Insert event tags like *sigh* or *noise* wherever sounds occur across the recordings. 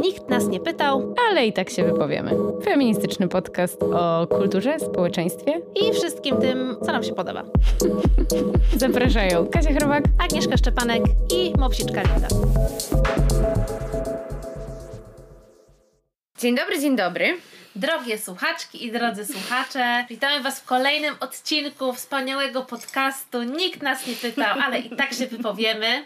Nikt nas nie pytał ale i tak się wypowiemy. Feministyczny podcast o kulturze, społeczeństwie i wszystkim tym, co nam się podoba. *laughs* Zapraszają Kasia Chrobak, Agnieszka Szczepanek i Mopsiczka Linda. Dzień dobry, dzień dobry. Drogie słuchaczki i drodzy słuchacze, witamy Was w kolejnym odcinku wspaniałego podcastu. Nikt nas nie pytał, ale i tak się wypowiemy.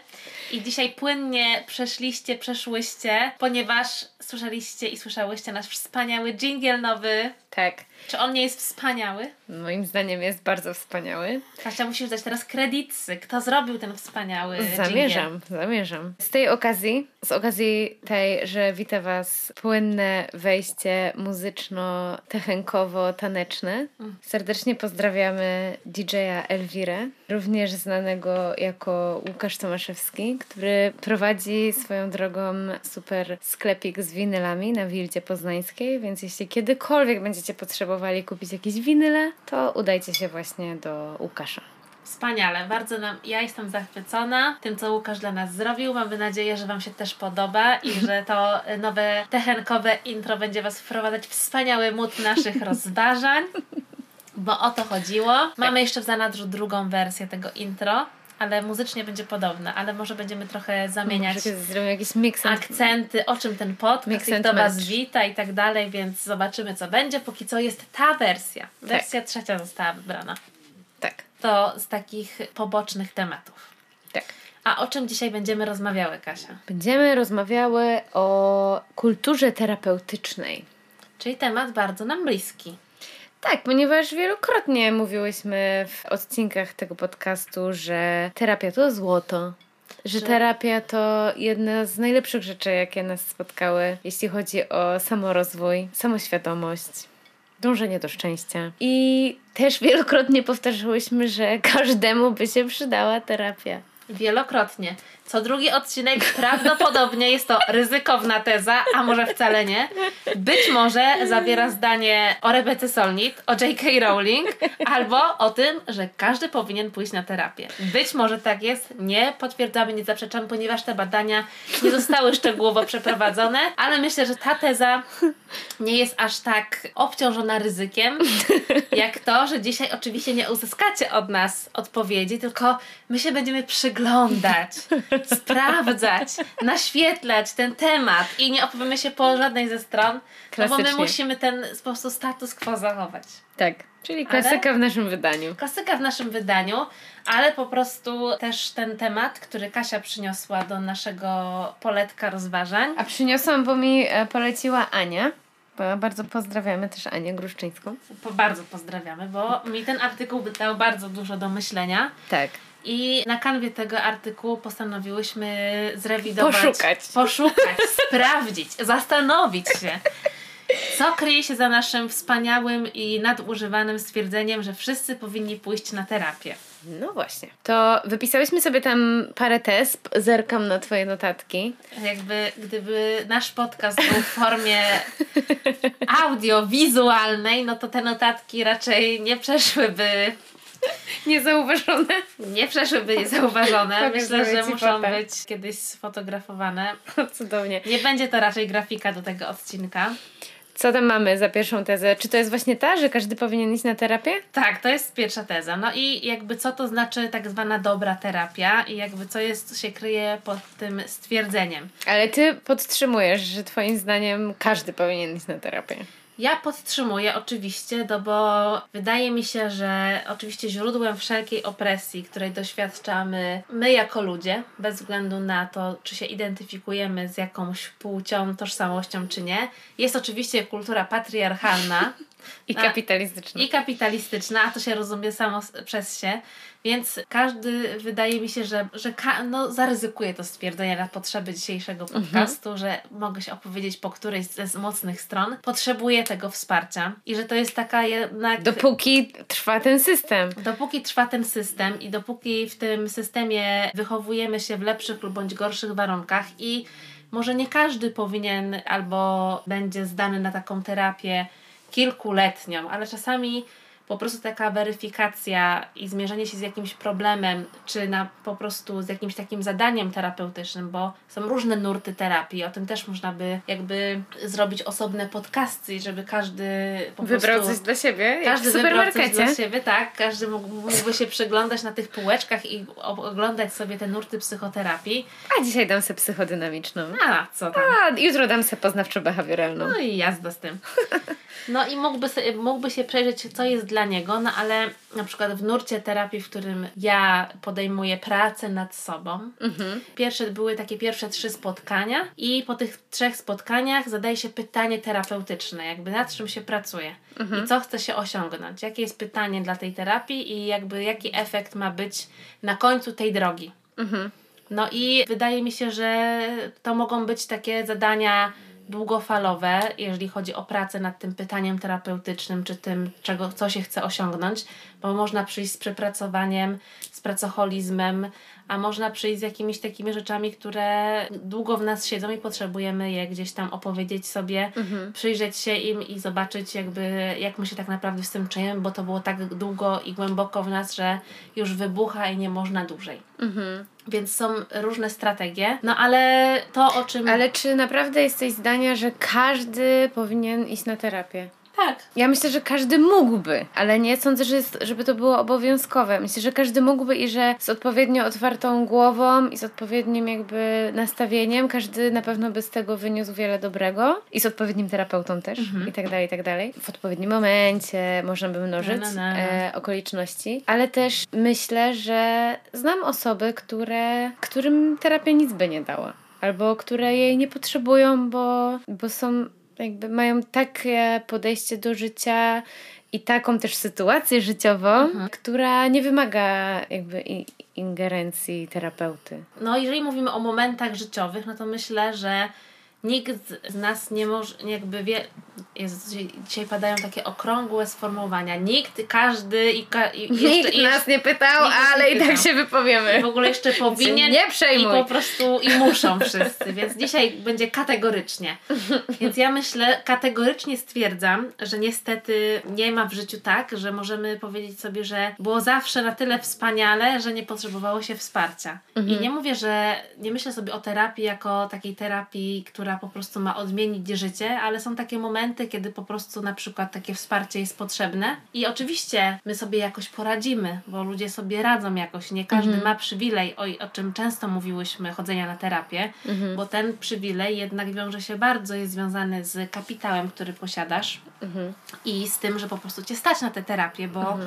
I dzisiaj płynnie przeszliście, przeszłyście, ponieważ słyszeliście i słyszałyście nasz wspaniały jingle nowy. Tak. Czy on nie jest wspaniały? Moim zdaniem jest bardzo wspaniały. Kasia, musisz dać teraz kredytsy. Kto zrobił ten wspaniały Zamierzam, jingle? zamierzam. Z tej okazji, z okazji tej, że wita Was płynne wejście muzyczno-techenkowo-taneczne, mm. serdecznie pozdrawiamy DJ-a Elwirę, również znanego jako Łukasz Tomaszewski, który prowadzi swoją drogą super sklepik z winylami na Wildzie Poznańskiej, więc jeśli kiedykolwiek będziecie potrzebowali kupić jakieś winyle, to udajcie się właśnie do Łukasza. Wspaniale, bardzo nam, ja jestem zachwycona tym, co Łukasz dla nas zrobił. Mamy nadzieję, że Wam się też podoba i *laughs* że to nowe techenkowe intro będzie Was wprowadzać w wspaniały mód naszych *laughs* rozważań, bo o to chodziło. Mamy jeszcze w zanadrzu drugą wersję tego intro ale muzycznie będzie podobne, ale może będziemy trochę zamieniać może jakiś mix akcenty, o czym ten podcast, jak to Was wita i tak dalej, więc zobaczymy co będzie. Póki co jest ta wersja. Wersja tak. trzecia została wybrana. Tak. To z takich pobocznych tematów. Tak. A o czym dzisiaj będziemy rozmawiały, Kasia? Będziemy rozmawiały o kulturze terapeutycznej. Czyli temat bardzo nam bliski. Tak, ponieważ wielokrotnie mówiłyśmy w odcinkach tego podcastu, że terapia to złoto. Że, że terapia to jedna z najlepszych rzeczy, jakie nas spotkały, jeśli chodzi o samorozwój, samoświadomość, dążenie do szczęścia. I też wielokrotnie powtarzałyśmy, że każdemu by się przydała terapia. Wielokrotnie. Co drugi odcinek prawdopodobnie jest to ryzykowna teza, a może wcale nie. Być może zawiera zdanie o Rebece Solnit, o J.K. Rowling, albo o tym, że każdy powinien pójść na terapię. Być może tak jest, nie potwierdzamy, nie zaprzeczamy, ponieważ te badania nie zostały szczegółowo przeprowadzone, ale myślę, że ta teza nie jest aż tak obciążona ryzykiem, jak to, że dzisiaj oczywiście nie uzyskacie od nas odpowiedzi, tylko my się będziemy przyglądać sprawdzać, *laughs* naświetlać ten temat i nie opowiemy się po żadnej ze stron, no bo my musimy ten po prostu status quo zachować. Tak, czyli klasyka ale, w naszym wydaniu. Klasyka w naszym wydaniu, ale po prostu też ten temat, który Kasia przyniosła do naszego poletka rozważań. A przyniosłam, bo mi e, poleciła Ania. Bardzo pozdrawiamy też Anię Gruszczyńską. Bardzo pozdrawiamy, bo mi ten artykuł dał bardzo dużo do myślenia. Tak. I na kanwie tego artykułu postanowiłyśmy zrewidować. Poszukać. Poszukać, *laughs* sprawdzić, zastanowić się. Co kryje się za naszym wspaniałym i nadużywanym stwierdzeniem, że wszyscy powinni pójść na terapię? No właśnie. To wypisałyśmy sobie tam parę test, zerkam na Twoje notatki. Jakby, gdyby nasz podcast był w formie audio-wizualnej, no to te notatki raczej nie przeszłyby *laughs* Niezauważone. Nie przeszłyby niezauważone. Myślę, że muszą być kiedyś sfotografowane. Cudownie. Nie będzie to raczej grafika do tego odcinka. Co tam mamy za pierwszą tezę? Czy to jest właśnie ta, że każdy powinien iść na terapię? Tak, to jest pierwsza teza. No i jakby co to znaczy tak zwana dobra terapia i jakby co jest, się kryje pod tym stwierdzeniem. Ale ty podtrzymujesz, że twoim zdaniem każdy powinien iść na terapię. Ja podtrzymuję oczywiście, no bo wydaje mi się, że oczywiście źródłem wszelkiej opresji, której doświadczamy my jako ludzie, bez względu na to, czy się identyfikujemy z jakąś płcią, tożsamością, czy nie, jest oczywiście kultura patriarchalna. I kapitalistyczna. I kapitalistyczna, a to się rozumie samo przez się. Więc każdy wydaje mi się, że, że ka- no, zaryzykuje to stwierdzenie na potrzeby dzisiejszego mhm. podcastu, mhm. że mogę się opowiedzieć po którejś z mocnych stron. Potrzebuję tego wsparcia i że to jest taka jednak. Dopóki trwa ten system. Dopóki trwa ten system i dopóki w tym systemie wychowujemy się w lepszych lub bądź gorszych warunkach i może nie każdy powinien albo będzie zdany na taką terapię kilkuletnią, ale czasami po prostu taka weryfikacja i zmierzenie się z jakimś problemem, czy na po prostu z jakimś takim zadaniem terapeutycznym, bo są różne nurty terapii, o tym też można by jakby zrobić osobne podcasty, żeby każdy po Wybrał prostu... coś dla siebie, Każdy w wybrał coś supermarkecie. dla siebie, tak. Każdy mógł, mógłby się przyglądać na tych półeczkach i oglądać sobie te nurty psychoterapii. A dzisiaj dam sobie psychodynamiczną. A, co tam? A jutro dam sobie poznawczo-behawioralną. No i jazda z tym. No i mógłby, sobie, mógłby się przejrzeć, co jest dla niego, no ale na przykład w nurcie terapii, w którym ja podejmuję pracę nad sobą, Mhm. pierwsze były takie pierwsze trzy spotkania i po tych trzech spotkaniach zadaje się pytanie terapeutyczne, jakby nad czym się pracuje i co chce się osiągnąć, jakie jest pytanie dla tej terapii i jakby jaki efekt ma być na końcu tej drogi. Mhm. No i wydaje mi się, że to mogą być takie zadania długofalowe, jeżeli chodzi o pracę nad tym pytaniem terapeutycznym, czy tym, czego, co się chce osiągnąć, bo można przyjść z przepracowaniem, z pracoholizmem, a można przyjść z jakimiś takimi rzeczami, które długo w nas siedzą i potrzebujemy je gdzieś tam opowiedzieć sobie, przyjrzeć się im i zobaczyć jakby, jak my się tak naprawdę z tym czujemy, bo to było tak długo i głęboko w nas, że już wybucha i nie można dłużej. Mhm. Więc są różne strategie. No ale to, o czym. Ale czy naprawdę jesteś zdania, że każdy powinien iść na terapię? Tak. Ja myślę, że każdy mógłby, ale nie sądzę, że jest, żeby to było obowiązkowe. Myślę, że każdy mógłby i że z odpowiednio otwartą głową i z odpowiednim jakby nastawieniem każdy na pewno by z tego wyniósł wiele dobrego i z odpowiednim terapeutą też i tak dalej, i tak dalej. W odpowiednim momencie można by mnożyć No, no, no. E, okoliczności, ale też myślę, że znam osoby, które, którym terapia nic by nie dała. Albo które jej nie potrzebują, bo, bo są jakby mają takie podejście do życia i taką też sytuację życiową, która nie wymaga jakby ingerencji terapeuty. No, jeżeli mówimy o momentach życiowych, no to myślę, że nikt z nas nie może, jakby wie, dzisiaj padają takie okrągłe sformułowania. Nikt, każdy i, ka, i jeszcze, Nikt i nas nie pytał, nas nie ale i tak pytał. się wypowiemy. I w ogóle jeszcze powinien nie i przejmuj. po prostu i muszą wszyscy, więc dzisiaj będzie kategorycznie. Więc ja myślę, kategorycznie stwierdzam, że niestety nie ma w życiu tak, że możemy powiedzieć sobie, że było zawsze na tyle wspaniale, że nie potrzebowało się wsparcia. I nie mówię, że nie myślę sobie o terapii jako takiej terapii, która po prostu ma odmienić życie, ale są takie momenty, kiedy po prostu na przykład takie wsparcie jest potrzebne. I oczywiście my sobie jakoś poradzimy, bo ludzie sobie radzą jakoś. Nie każdy ma przywilej, o, o czym często mówiłyśmy, chodzenia na terapię, bo ten przywilej jednak wiąże się bardzo, jest związany z kapitałem, który posiadasz i z tym, że po prostu cię stać na tę terapię, bo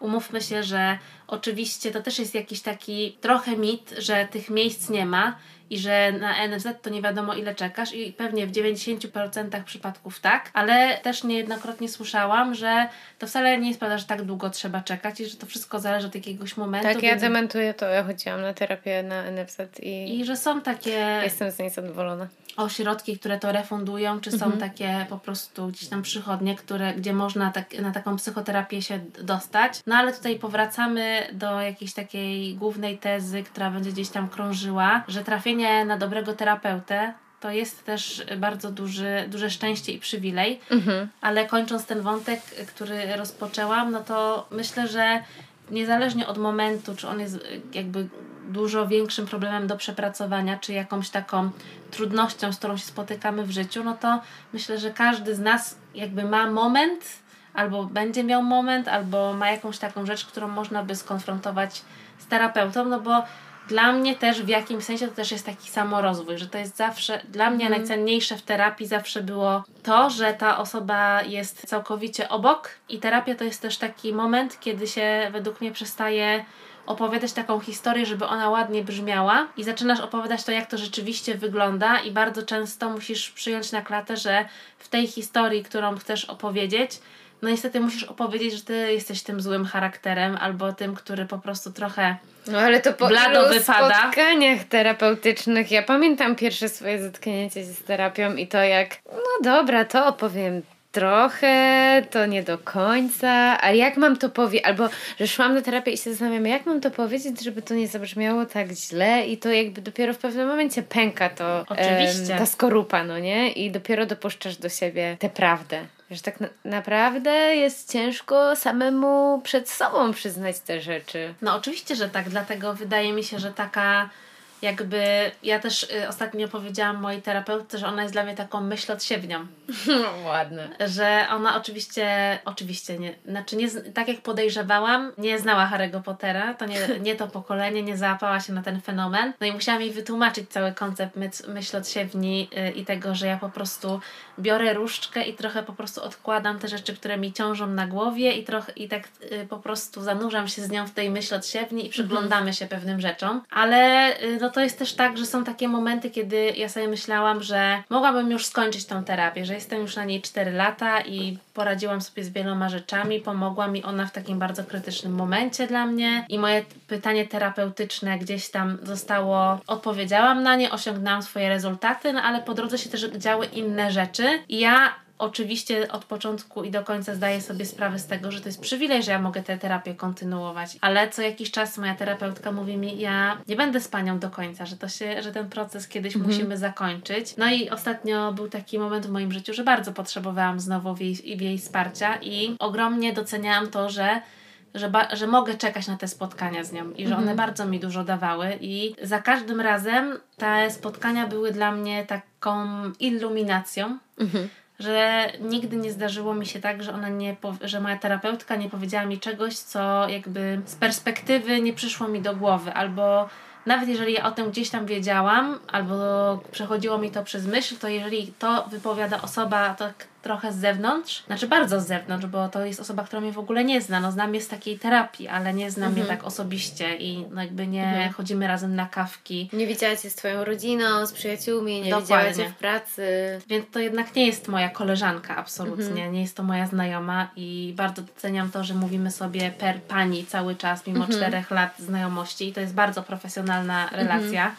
umówmy się, że oczywiście to też jest jakiś taki trochę mit, że tych miejsc nie ma i że na NFZ to nie wiadomo ile czekasz i pewnie w 90% przypadków tak, ale też niejednokrotnie słyszałam, że to wcale nie jest prawda, że tak długo trzeba czekać i że to wszystko zależy od jakiegoś momentu. Tak, ja więc- dementuję to. Ja chodziłam na terapię na NFZ i, I że są takie jestem z niej zadowolona. Ośrodki, które to refundują, czy są takie po prostu gdzieś tam przychodnie, które, gdzie można tak, na taką psychoterapię się dostać. No ale tutaj powracamy do jakiejś takiej głównej tezy, która będzie gdzieś tam krążyła, że trafienie na dobrego terapeutę to jest też bardzo duży, duże szczęście i przywilej, ale kończąc ten wątek, który rozpoczęłam, no to myślę, że niezależnie od momentu, czy on jest jakby dużo większym problemem do przepracowania, czy jakąś taką trudnością, z którą się spotykamy w życiu, no to myślę, że każdy z nas jakby ma moment, albo będzie miał moment, albo ma jakąś taką rzecz, którą można by skonfrontować z terapeutą, no bo dla mnie też w jakimś sensie to też jest taki samorozwój, że to jest zawsze, dla mnie najcenniejsze w terapii zawsze było to, że ta osoba jest całkowicie obok i terapia to jest też taki moment, kiedy się według mnie przestaje opowiadać taką historię, żeby ona ładnie brzmiała i zaczynasz opowiadać to, jak to rzeczywiście wygląda i bardzo często musisz przyjąć na klatę, że w tej historii, którą chcesz opowiedzieć, no niestety musisz opowiedzieć, że ty jesteś tym złym charakterem albo tym, który po prostu trochę No ale to po Blado wypada. spotkaniach terapeutycznych. Ja pamiętam pierwsze swoje zetknięcie się z terapią i to jak, no dobra, to opowiem trochę, to nie do końca, a jak mam to powiedzieć, albo że szłam na terapię i się zastanawiam, jak mam to powiedzieć, żeby to nie zabrzmiało tak źle i to jakby dopiero w pewnym momencie pęka to Oczywiście. ta skorupa, no nie? I dopiero dopuszczasz do siebie tę prawdę. Że tak na naprawdę jest ciężko samemu przed sobą przyznać te rzeczy. No oczywiście, że tak, dlatego wydaje mi się, że taka jakby ja też y, ostatnio powiedziałam mojej terapeutce, że ona jest dla mnie taką myślodsiewnią. *laughs* Ładne. Że ona oczywiście, oczywiście nie, znaczy nie, tak jak podejrzewałam, nie znała Harry'ego Pottera, to nie, *laughs* nie to pokolenie, nie załapała się na ten fenomen. No i musiałam jej wytłumaczyć cały koncept myśl, myślodsiewni y, i tego, że ja po prostu biorę różdżkę i trochę po prostu odkładam te rzeczy, które mi ciążą na głowie i trochę i tak y, po prostu zanurzam się z nią w tej myślodsiewni i przyglądamy mhm. się pewnym rzeczom. Ale y, no to jest też tak, że są takie momenty, kiedy ja sobie myślałam, że mogłabym już skończyć tą terapię, że jestem już na niej 4 lata i poradziłam sobie z wieloma rzeczami, pomogła mi ona w takim bardzo krytycznym momencie dla mnie i moje pytanie terapeutyczne gdzieś tam zostało, odpowiedziałam na nie, osiągnęłam swoje rezultaty, no ale po drodze się też działy inne rzeczy i ja Oczywiście od początku i do końca zdaję sobie sprawę z tego, że to jest przywilej, że ja mogę tę terapię kontynuować, ale co jakiś czas moja terapeutka mówi mi, ja nie będę z panią do końca, że to się, że ten proces kiedyś mhm. musimy zakończyć. No i ostatnio był taki moment w moim życiu, że bardzo potrzebowałam znowu w jej, w jej wsparcia i ogromnie doceniałam to, że że, że mogę czekać na te spotkania z nią i że one mhm. bardzo mi dużo dawały i za każdym razem te spotkania były dla mnie taką iluminacją, mhm że nigdy nie zdarzyło mi się tak, że ona nie, że moja terapeutka nie powiedziała mi czegoś, co jakby z perspektywy nie przyszło mi do głowy, albo nawet jeżeli ja o tym gdzieś tam wiedziałam, albo przechodziło mi to przez myśl, to jeżeli to wypowiada osoba tak trochę z zewnątrz, znaczy bardzo z zewnątrz, bo to jest osoba, która mnie w ogóle nie zna. No znam je z takiej terapii, ale nie znam mhm. mnie tak osobiście i no jakby nie mhm. chodzimy razem na kawki. Nie widziałaś się z twoją rodziną, z przyjaciółmi, nie widziałaś się w pracy. Więc to jednak nie jest moja koleżanka absolutnie, mhm. nie jest to moja znajoma i bardzo doceniam to, że mówimy sobie per pani cały czas, mimo mhm. czterech lat znajomości i to jest bardzo profesjonalna relacja.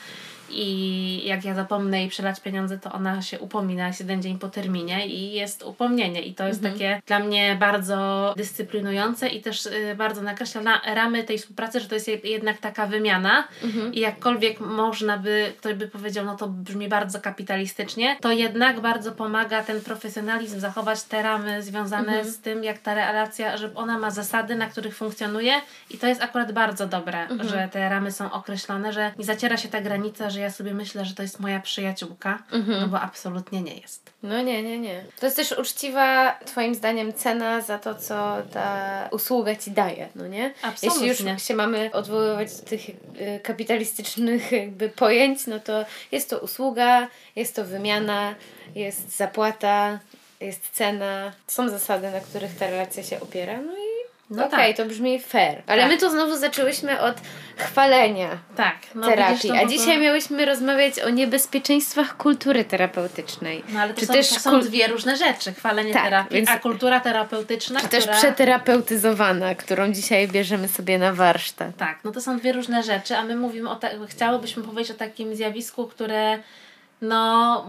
I jak ja zapomnę jej przelać pieniądze, to ona się upomina jeden dzień po terminie i jest upomnienie i to jest mhm. takie dla mnie bardzo dyscyplinujące i też y, bardzo nakreśla na ramy tej współpracy, że to jest jednak taka wymiana mhm. i jakkolwiek można by, ktoś by powiedział, no to brzmi bardzo kapitalistycznie, to jednak bardzo pomaga ten profesjonalizm zachować te ramy związane mhm. z tym, jak ta relacja, że ona ma zasady, na których funkcjonuje i to jest akurat bardzo dobre, mhm. że te ramy są określone, że nie zaciera się ta granica, że ja sobie myślę, że to jest moja przyjaciółka, mhm. no bo absolutnie nie jest. No nie, nie, nie. To jest też uczciwa, Twoim zdaniem, cena za to, co ta usługa Ci daje, no nie? Absolutnie. Jeśli już się mamy odwoływać do tych y, kapitalistycznych jakby pojęć, no to jest to usługa, jest to wymiana, jest zapłata, jest cena, są zasady, na których ta relacja się opiera, no no Okej, okay, tak. to brzmi fair. Ale tak. my tu znowu zaczęłyśmy od chwalenia tak, no terapii. A dzisiaj miałyśmy rozmawiać o niebezpieczeństwach kultury terapeutycznej. No ale to, czy są, też to są dwie różne rzeczy. Chwalenie tak, terapii, więc... a kultura terapeutyczna, Czy która... też przeterapeutyzowana, którą dzisiaj bierzemy sobie na warsztat. Tak, no to są dwie różne rzeczy, a my mówimy o... Ta... Chciałybyśmy powiedzieć o takim zjawisku, które no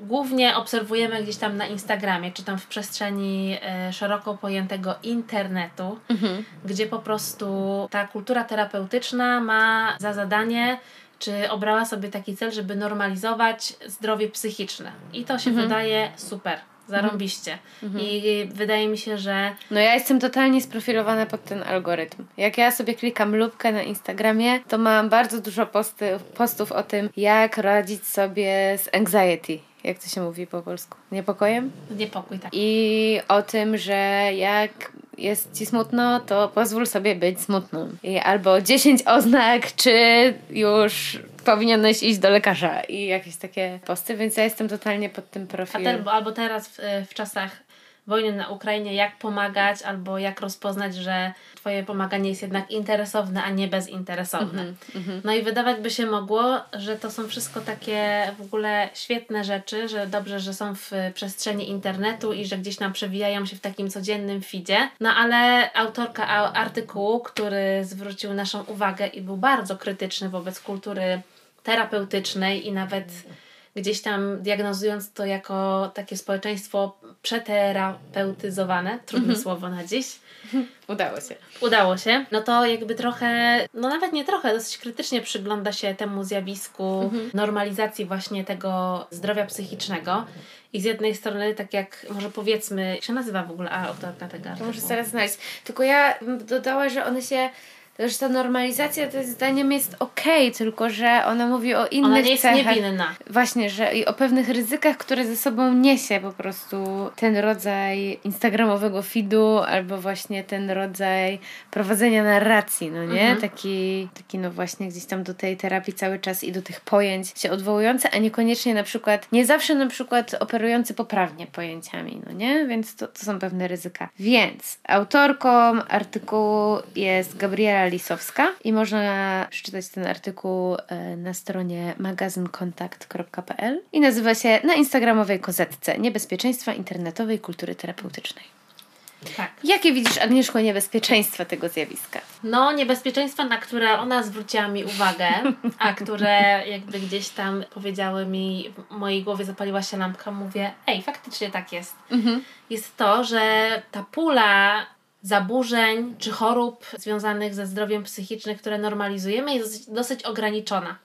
głównie obserwujemy gdzieś tam na Instagramie, czy tam w przestrzeni e, szeroko pojętego internetu, mhm. gdzie po prostu ta kultura terapeutyczna ma za zadanie czy obrała sobie taki cel, żeby normalizować zdrowie psychiczne. I to się mhm. wydaje super. Zarąbiście. Mhm. I wydaje mi się, że. No ja jestem totalnie sprofilowana pod ten algorytm. Jak ja sobie klikam lubkę na Instagramie, to mam bardzo dużo posty, postów o tym, jak radzić sobie z anxiety jak to się mówi po polsku? Niepokojem? Niepokój, tak. I o tym, że jak jest ci smutno, to pozwól sobie być smutną. I albo 10 oznak, czy już powinieneś iść do lekarza i jakieś takie posty, więc ja jestem totalnie pod tym profilem. Te, albo teraz w, w czasach wojny na Ukrainie, jak pomagać albo jak rozpoznać, że Twoje pomaganie jest jednak interesowne, a nie bezinteresowne. Mm -hmm. No i wydawać by się mogło, że to są wszystko takie w ogóle świetne rzeczy, że dobrze, że są w przestrzeni internetu i że gdzieś nam przewijają się w takim codziennym feedzie. No ale autorka artykułu, który zwrócił naszą uwagę i był bardzo krytyczny wobec kultury terapeutycznej i nawet gdzieś tam diagnozując to jako takie społeczeństwo przeterapeutyzowane, trudne Mhm. słowo na dziś, *laughs* Udało się. udało się, no to jakby trochę, no nawet nie trochę, dosyć krytycznie przygląda się temu zjawisku Mhm. normalizacji właśnie tego zdrowia psychicznego. I z jednej strony, tak jak może powiedzmy, jak się nazywa w ogóle autorka tego To artykułu? muszę zaraz znaleźć. Tylko ja bym dodała, że one się. Że ta normalizacja to jest zdaniem jest okej, tylko że ona mówi o innych Ona nie jest cechach. niewinna. Właśnie, że i o pewnych ryzykach, które ze sobą niesie po prostu ten rodzaj instagramowego feedu, albo właśnie ten rodzaj prowadzenia narracji, no nie? Mhm. Taki, taki no właśnie gdzieś tam do tej terapii cały czas i do tych pojęć się odwołujące, a niekoniecznie na przykład, nie zawsze na przykład operujący poprawnie pojęciami, no nie? Więc to, to są pewne ryzyka. Więc autorką artykułu jest Gabriela Lisowska i można przeczytać ten artykuł e, na stronie magazynkontakt.pl i nazywa się Na Instagramowej kozetce Niebezpieczeństwa internetowej kultury terapeutycznej. Tak. Jakie widzisz, Agnieszko, niebezpieczeństwa tego zjawiska? No, niebezpieczeństwa, na które ona zwróciła mi uwagę, a które jakby gdzieś tam powiedziały mi, w mojej głowie zapaliła się lampka, mówię, ej, faktycznie tak jest. Jest to, że ta pula zaburzeń czy chorób związanych ze zdrowiem psychicznym, które normalizujemy, jest dosyć, dosyć ograniczona.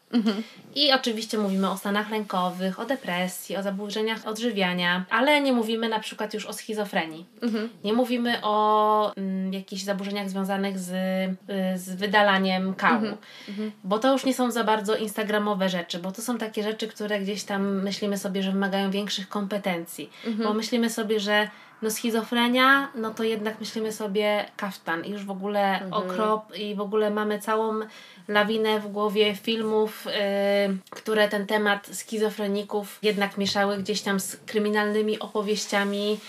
I oczywiście mówimy o stanach lękowych, o depresji, o zaburzeniach odżywiania, ale nie mówimy na przykład już o schizofrenii. Nie mówimy o mm, jakichś zaburzeniach związanych z, y, z wydalaniem kału, bo to już nie są za bardzo instagramowe rzeczy, bo to są takie rzeczy, które gdzieś tam myślimy sobie, że wymagają większych kompetencji, bo myślimy sobie, że no schizofrenia, no to jednak myślimy sobie kaftan i już w ogóle okrop i w ogóle mamy całą lawinę w głowie filmów, y, które ten temat schizofreników jednak mieszały gdzieś tam z kryminalnymi opowieściami,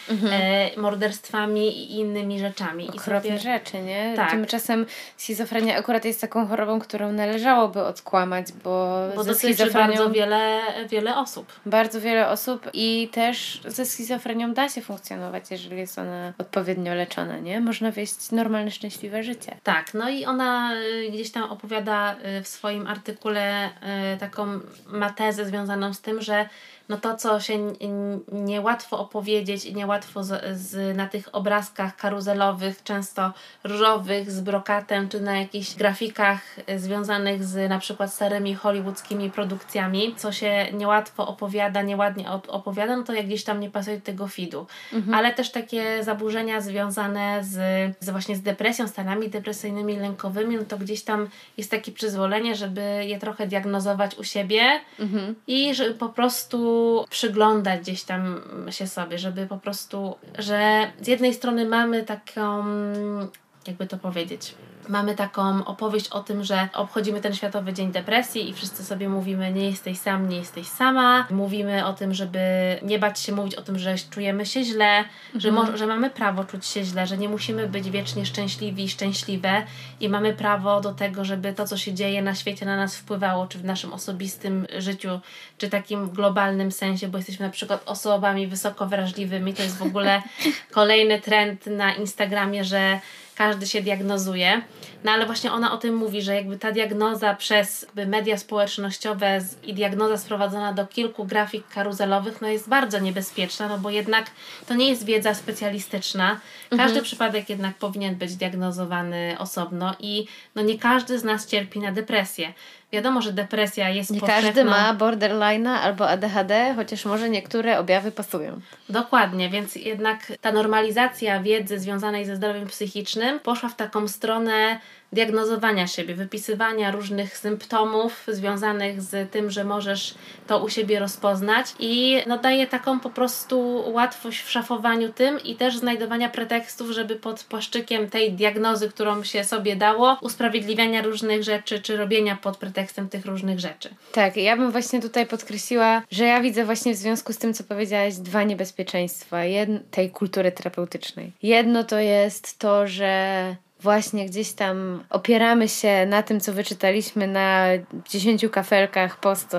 y, morderstwami i innymi rzeczami. I Okropne rzeczy, nie? Tak. Tymczasem schizofrenia akurat jest taką chorobą, którą należałoby odkłamać, bo, bo ze schizofrenią bardzo wiele, wiele osób. bardzo wiele osób i też ze schizofrenią da się funkcjonować, jeżeli jest ona odpowiednio leczona, nie? Można wieść normalne, szczęśliwe życie. Tak, no i ona y, gdzieś tam opowiada y, w swoim artykule y, taką ma związaną z tym, że no to, co się niełatwo opowiedzieć i niełatwo z, z, na tych obrazkach karuzelowych, często różowych, z brokatem, czy na jakichś grafikach y, związanych z na przykład starymi hollywoodzkimi produkcjami, co się niełatwo opowiada, nieładnie op- opowiada, no to jak gdzieś tam nie pasuje do tego feedu. Ale też takie zaburzenia związane z, z właśnie z depresją, stanami depresyjnymi, lękowymi, no to gdzieś tam jest takie przyzwolenie, żeby je trochę diagnozować u siebie i żeby po prostu przyglądać gdzieś tam się sobie, żeby po prostu, że z jednej strony mamy taką, jakby to powiedzieć, mamy taką opowieść o tym, że obchodzimy ten Światowy Dzień Depresji i wszyscy sobie mówimy, nie jesteś sam, nie jesteś sama. Mówimy o tym, żeby nie bać się mówić o tym, że czujemy się źle, że, mo- że mamy prawo czuć się źle, że nie musimy być wiecznie szczęśliwi i szczęśliwe i mamy prawo do tego, żeby to, co się dzieje na świecie na nas wpływało, czy w naszym osobistym życiu, czy takim globalnym sensie, bo jesteśmy na przykład osobami wysoko wrażliwymi. To jest w ogóle *laughs* kolejny trend na Instagramie, że każdy się diagnozuje. No ale właśnie ona o tym mówi, że jakby ta diagnoza przez media społecznościowe i diagnoza sprowadzona do kilku grafik karuzelowych no jest bardzo niebezpieczna, no bo jednak to nie jest wiedza specjalistyczna. Każdy przypadek jednak powinien być diagnozowany osobno i no nie każdy z nas cierpi na depresję. Wiadomo, że depresja jest Nie każdy ma borderline'a albo ADHD, chociaż może niektóre objawy pasują. Dokładnie, więc jednak ta normalizacja wiedzy związanej ze zdrowiem psychicznym poszła w taką stronę diagnozowania siebie, wypisywania różnych symptomów związanych z tym, że możesz to u siebie rozpoznać i no, daje taką po prostu łatwość w szafowaniu tym i też znajdowania pretekstów, żeby pod płaszczykiem tej diagnozy, którą się sobie dało, usprawiedliwiania różnych rzeczy, czy robienia pod pretekstem tych różnych rzeczy. Tak, ja bym właśnie tutaj podkreśliła, że ja widzę właśnie w związku z tym, co powiedziałaś, dwa niebezpieczeństwa tej kultury terapeutycznej. Jedno to jest to, że właśnie gdzieś tam opieramy się na tym, co wyczytaliśmy na 10 kafelkach postu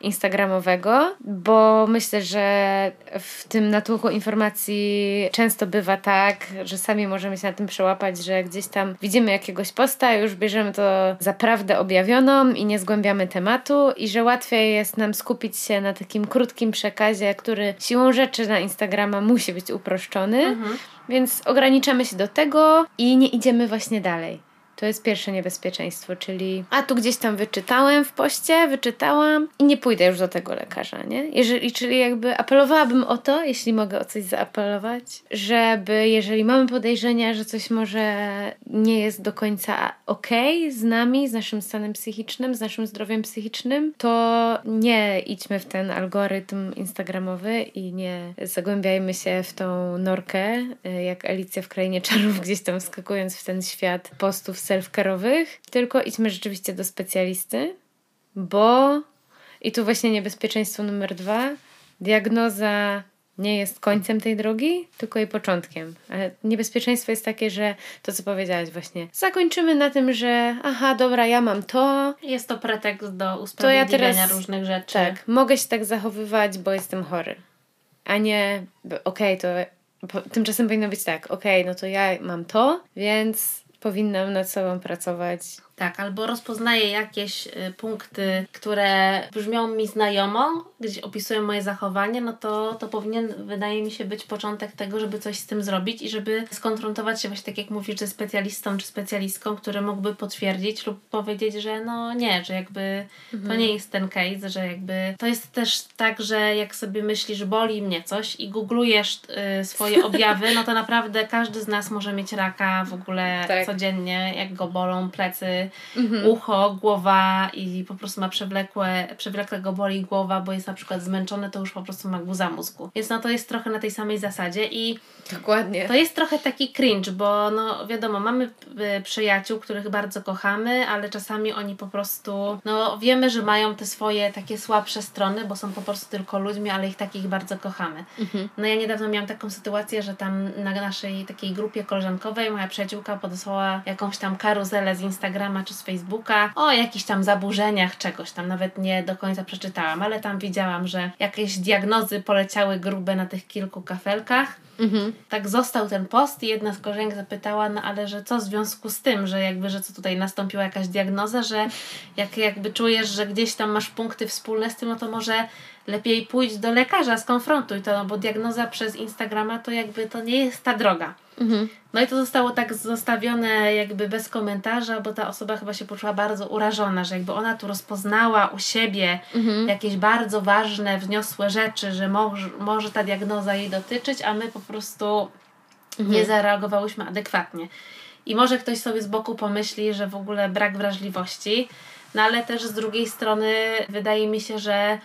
instagramowego, bo myślę, że w tym natłoku informacji często bywa tak, że sami możemy się na tym przełapać, że gdzieś tam widzimy jakiegoś posta, już bierzemy to za prawdę objawioną i nie zgłębiamy tematu i że łatwiej jest nam skupić się na takim krótkim przekazie, który siłą rzeczy na Instagrama musi być uproszczony. Mhm więc ograniczamy się do tego i nie idziemy właśnie dalej. To jest pierwsze niebezpieczeństwo, czyli a tu gdzieś tam wyczytałem w poście, wyczytałam i nie pójdę już do tego lekarza, nie? Jeżeli, czyli jakby apelowałabym o to, jeśli mogę o coś zaapelować, żeby jeżeli mamy podejrzenia, że coś może nie jest do końca okej okay z nami, z naszym stanem psychicznym, z naszym zdrowiem psychicznym, to nie idźmy w ten algorytm instagramowy i nie zagłębiajmy się w tą norkę, y, jak Alicja w Krainie Czarów, gdzieś tam wskakując w ten świat postów self-care'owych, tylko idźmy rzeczywiście do specjalisty, bo i tu właśnie niebezpieczeństwo numer dwa, diagnoza nie jest końcem tej drogi, tylko jej początkiem. Ale niebezpieczeństwo jest takie, że to, co powiedziałaś właśnie, zakończymy na tym, że aha, dobra, ja mam to. Jest to pretekst do usprawiedliwiania to ja teraz, różnych rzeczy. Tak, mogę się tak zachowywać, bo jestem chory. A nie, okej, okay, to tymczasem powinno być tak, okej, okay, no to ja mam to, więc powinnam nad sobą pracować tak, albo rozpoznaję jakieś y, punkty, które brzmią mi znajomo, gdzieś opisują moje zachowanie, no to to powinien, wydaje mi się, być początek tego, żeby coś z tym zrobić i żeby skonfrontować się właśnie tak jak mówisz, ze specjalistą czy specjalistką, który mógłby potwierdzić lub powiedzieć, że no nie, że jakby mhm. to nie jest ten case, że jakby to jest też tak, że jak sobie myślisz, boli mnie coś i googlujesz y, swoje *laughs* objawy, no to naprawdę każdy z nas może mieć raka w ogóle tak. codziennie, jak go bolą plecy, mhm. ucho, głowa i po prostu ma przewlekłe, przewlekle go boli głowa, bo jest na przykład zmęczony, to już po prostu ma guza mózgu. Więc no to jest trochę na tej samej zasadzie i Dokładnie. To jest trochę taki cringe, bo no wiadomo, mamy y, przyjaciół, których bardzo kochamy, ale czasami oni po prostu, no wiemy, że mają te swoje takie słabsze strony, bo są po prostu tylko ludźmi, ale ich takich bardzo kochamy. Mhm. No ja niedawno miałam taką sytuację, że tam na naszej takiej grupie koleżankowej moja przyjaciółka podesłała jakąś tam karuzelę z Instagrama czy z Facebooka o jakichś tam zaburzeniach czegoś tam, nawet nie do końca przeczytałam, ale tam widziałam, że jakieś diagnozy poleciały grube na tych kilku kafelkach Mhm. Tak został ten post i jedna z koleżanek zapytała, no ale że co w związku z tym, że jakby, że co tutaj nastąpiła jakaś diagnoza, że jak jakby czujesz, że gdzieś tam masz punkty wspólne z tym, no to może lepiej pójdź do lekarza, skonfrontuj to, no bo diagnoza przez Instagrama to jakby to nie jest ta droga. Mhm. No i to zostało tak zostawione jakby bez komentarza, bo ta osoba chyba się poczuła bardzo urażona, że jakby ona tu rozpoznała u siebie mhm. jakieś bardzo ważne, wniosłe rzeczy, że może, może ta diagnoza jej dotyczyć, a my po prostu mhm. nie zareagowałyśmy adekwatnie. I może ktoś sobie z boku pomyśli, że w ogóle brak wrażliwości, no ale też z drugiej strony wydaje mi się, że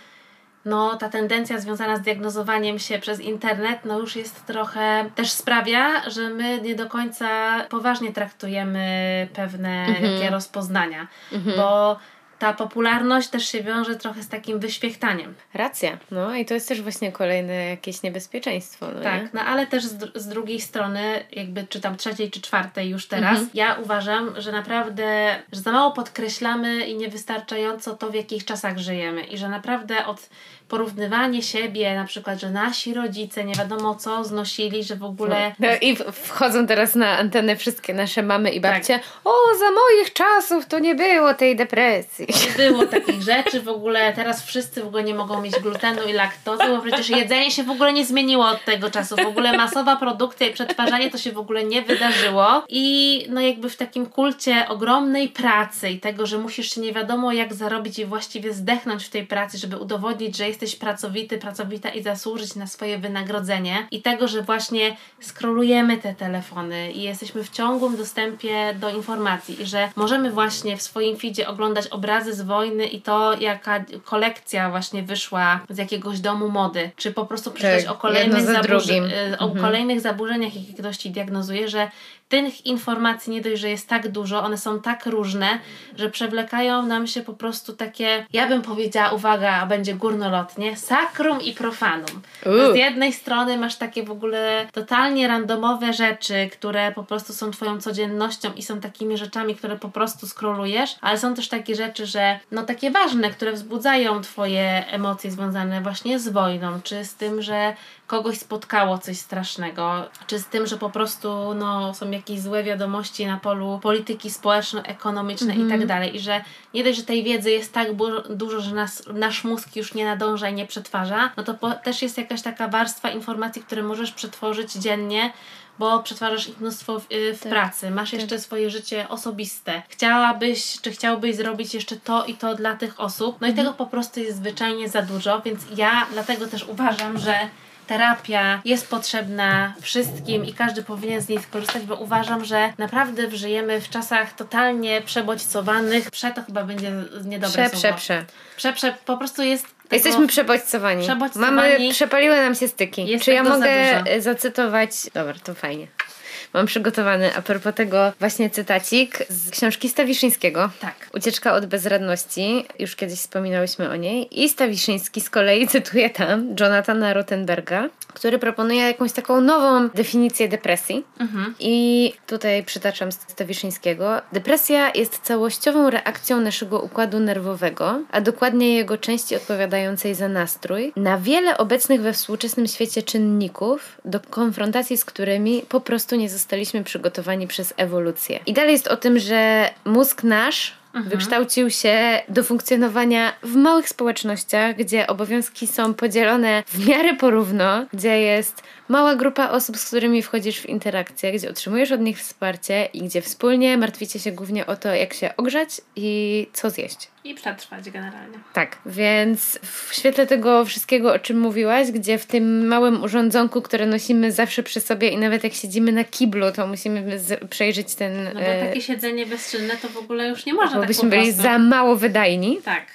no ta tendencja związana z diagnozowaniem się przez internet, no już jest trochę, też sprawia, że my nie do końca poważnie traktujemy pewne mhm. rozpoznania, mhm. bo ta popularność też się wiąże trochę z takim wyświechtaniem. Racja. No i to jest też właśnie kolejne jakieś niebezpieczeństwo. No tak, nie? no ale też z, z drugiej strony, jakby czy tam trzeciej czy czwartej już teraz, mhm. ja uważam, że naprawdę, że za mało podkreślamy i niewystarczająco to, w jakich czasach żyjemy i że naprawdę od porównywanie siebie, na przykład, że nasi rodzice nie wiadomo co znosili, że w ogóle. No, I wchodzą teraz na antenę wszystkie nasze mamy i babcie. Tak. O, za moich czasów to nie było tej depresji. Nie było takich rzeczy w ogóle. Teraz wszyscy w ogóle nie mogą mieć glutenu i laktozy, bo przecież jedzenie się w ogóle nie zmieniło od tego czasu. W ogóle masowa produkcja i przetwarzanie to się w ogóle nie wydarzyło. I no jakby w takim kulcie ogromnej pracy i tego, że musisz się nie wiadomo jak zarobić i właściwie zdechnąć w tej pracy, żeby udowodnić, że jesteś pracowity, pracowita i zasłużyć na swoje wynagrodzenie. I tego, że właśnie skrolujemy te telefony i jesteśmy w ciągłym dostępie do informacji i że możemy właśnie w swoim feedzie oglądać obrazy z wojny i to, jaka kolekcja właśnie wyszła z jakiegoś domu mody, czy po prostu przeczytać Tak, o, kolejnych zaburzy- y, o Mhm. kolejnych zaburzeniach, jakie ktoś ci diagnozuje, że tych informacji nie dość, że jest tak dużo, one są tak różne, że przewlekają nam się po prostu takie, ja bym powiedziała, uwaga, będzie górnolotnie, sakrum i profanum. Z jednej strony masz takie w ogóle totalnie randomowe rzeczy, które po prostu są twoją codziennością i są takimi rzeczami, które po prostu skrolujesz, ale są też takie rzeczy, że no takie ważne, które wzbudzają twoje emocje związane właśnie z wojną, czy z tym, że kogoś spotkało coś strasznego, czy z tym, że po prostu no, są jakieś złe wiadomości na polu polityki społeczno-ekonomicznej i tak dalej. I że nie dość, że tej wiedzy jest tak dużo, że nas, nasz mózg już nie nadąża i nie przetwarza, no to po, też jest jakaś taka warstwa informacji, które możesz przetworzyć dziennie, bo przetwarzasz ich mnóstwo w, y, w Tak. pracy. Masz jeszcze swoje życie osobiste. Chciałabyś, czy chciałbyś zrobić jeszcze to i to dla tych osób. No i tego po prostu jest zwyczajnie za dużo, więc ja dlatego też uważam, że terapia jest potrzebna wszystkim i każdy powinien z niej skorzystać, bo uważam, że naprawdę żyjemy w czasach totalnie przebodźcowanych. Prze to chyba będzie niedobre Prze, słowo. prze, prze. Prze, prze, po prostu jest Jesteśmy przebodźcowani. Przebodźcowani. Mamy, przepaliły nam się styki. Jest Czy ja mogę zacytować? Dobra, to fajnie. Mam przygotowany a propos tego właśnie cytacik z książki Stawiszyńskiego. Tak. Ucieczka od bezradności. Już kiedyś wspominałyśmy o niej. I Stawiszyński z kolei *laughs* cytuje tam Jonathana Rothenberga, który proponuje jakąś taką nową definicję depresji. Mhm. I tutaj przytaczam z Stawiszyńskiego. Depresja jest całościową reakcją naszego układu nerwowego, a dokładnie jego części odpowiadającej za nastrój, na wiele obecnych we współczesnym świecie czynników, do konfrontacji z którymi po prostu nie zostaliśmy przygotowani przez ewolucję. I dalej jest o tym, że mózg nasz wykształcił się do funkcjonowania w małych społecznościach, gdzie obowiązki są podzielone w miarę porówno, gdzie jest mała grupa osób, z którymi wchodzisz w interakcję, gdzie otrzymujesz od nich wsparcie i gdzie wspólnie martwicie się głównie o to, jak się ogrzać i co zjeść. I przetrwać generalnie. Tak, więc w świetle tego wszystkiego, o czym mówiłaś, gdzie w tym małym urządzonku, które nosimy zawsze przy sobie i nawet jak siedzimy na kiblu, to musimy przejrzeć ten... No bo e, takie siedzenie bezczynne to w ogóle już nie można bo tak byśmy byli za mało wydajni. Tak.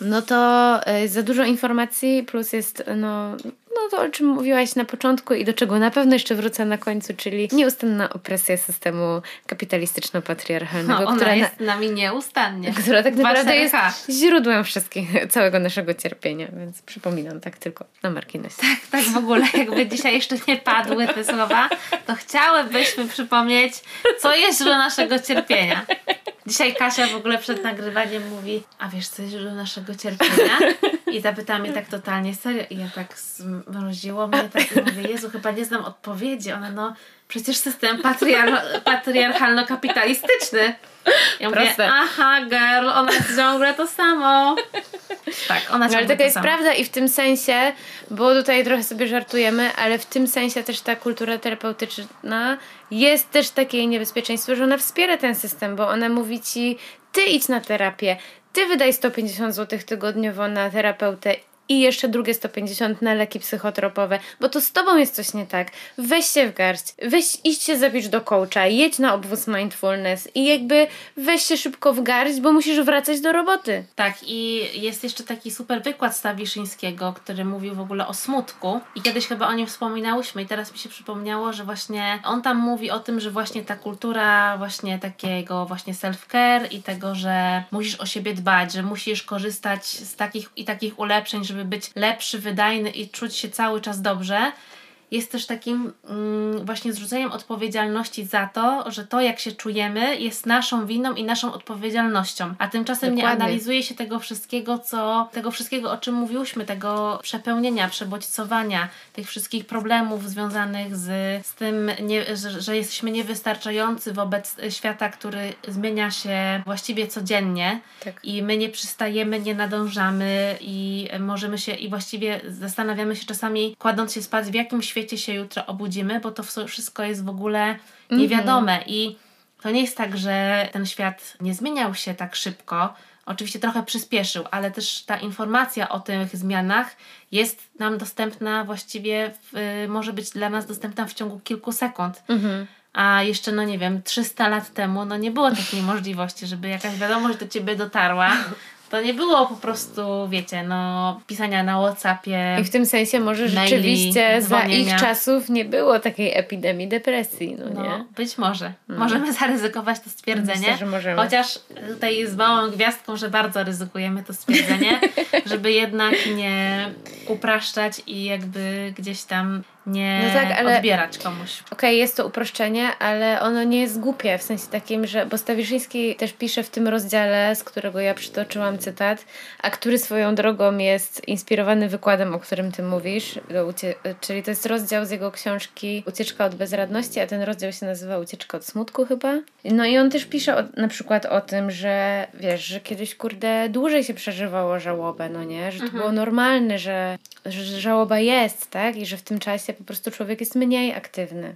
No to y, za dużo informacji, plus jest no, no to, o czym mówiłaś na początku i do czego na pewno jeszcze wrócę na końcu, czyli nieustanna opresja systemu kapitalistyczno-patriarchalnego, No, która, na, jest nami nieustannie. która tak naprawdę jest 2-4H. źródłem wszystkich, *laughs* całego naszego cierpienia, więc przypominam tak tylko na marginesie. Tak w ogóle, jakby dzisiaj jeszcze nie padły te słowa, to chciałybyśmy przypomnieć, co jest źródłem naszego cierpienia. Dzisiaj Kasia w ogóle przed nagrywaniem mówi, a wiesz, co jest źródłem naszego cierpienia? I zapytała mnie tak totalnie serio i ja tak zmroziło mnie tak i mówię, Jezu, chyba nie znam odpowiedzi. Ona no, przecież system patriar- patriarchalno-kapitalistyczny. Ja mówię, Proste. aha, girl, ona jest ciągle to samo. Tak, ona No, ciągle ale taka to jest samo. prawda i w tym sensie, bo tutaj trochę sobie żartujemy, ale w tym sensie też ta kultura terapeutyczna jest też takie niebezpieczeństwo, że ona wspiera ten system, bo ona mówi ci, ty idź na terapię, ty wydaj 150 zł tygodniowo na terapeutę i jeszcze drugie 150 na leki psychotropowe, bo to z tobą jest coś nie tak. Weź się w garść, weź, idź się zabić do coacha, jedź na obwóz mindfulness i jakby weź się szybko w garść, bo musisz wracać do roboty. Tak, i jest jeszcze taki super wykład Stawiszyńskiego, który mówił w ogóle o smutku. I kiedyś chyba o nim wspominałyśmy, i teraz mi się przypomniało, że właśnie on tam mówi o tym, że właśnie ta kultura właśnie takiego właśnie self-care i tego, że musisz o siebie dbać, że musisz korzystać z takich i takich ulepszeń, żeby być lepszy, wydajny i czuć się cały czas dobrze jest też takim mm, właśnie zrzuceniem odpowiedzialności za to, że to jak się czujemy jest naszą winą i naszą odpowiedzialnością. A tymczasem nie Dokładnie. analizuje się tego wszystkiego, co tego wszystkiego, o czym mówiłyśmy, tego przepełnienia, przebodźcowania, tych wszystkich problemów związanych z, z tym, nie, że, że jesteśmy niewystarczający wobec świata, który zmienia się właściwie codziennie Tak. i my nie przystajemy, nie nadążamy i możemy się i właściwie zastanawiamy się czasami, kładąc się spać, w jakim świecie się jutro obudzimy, bo to wszystko jest w ogóle niewiadome i to nie jest tak, że ten świat nie zmieniał się tak szybko. Oczywiście trochę przyspieszył, ale też ta informacja o tych zmianach jest nam dostępna właściwie, w, może być dla nas dostępna w ciągu kilku sekund. A jeszcze, no nie wiem, 300 lat temu, no nie było takiej możliwości, żeby jakaś wiadomość do ciebie dotarła. To nie było po prostu, wiecie, no, pisania na Whatsappie. I w tym sensie może maili, rzeczywiście za dzwonienia. ich czasów nie było takiej epidemii depresji, no, No, nie? być może. Możemy zaryzykować to stwierdzenie. Myślę, że możemy. Chociaż tutaj z małą gwiazdką, że bardzo ryzykujemy to stwierdzenie, *laughs* żeby jednak nie upraszczać i jakby gdzieś tam nie No tak, ale- odbierać komuś. Okej, jest to uproszczenie, ale ono nie jest głupie, w sensie takim, że... Bo Stawiszyński też pisze w tym rozdziale, z którego ja przytoczyłam cytat, a który swoją drogą jest inspirowany wykładem, o którym ty mówisz, czyli to jest rozdział z jego książki Ucieczka od bezradności, a ten rozdział się nazywa Ucieczka od smutku chyba. No i on też pisze o, na przykład o tym, że wiesz, że kiedyś, kurde, dłużej się przeżywało żałobę, no nie? Że to było normalne, że, że żałoba jest, tak? I że w tym czasie po prostu człowiek jest mniej aktywny.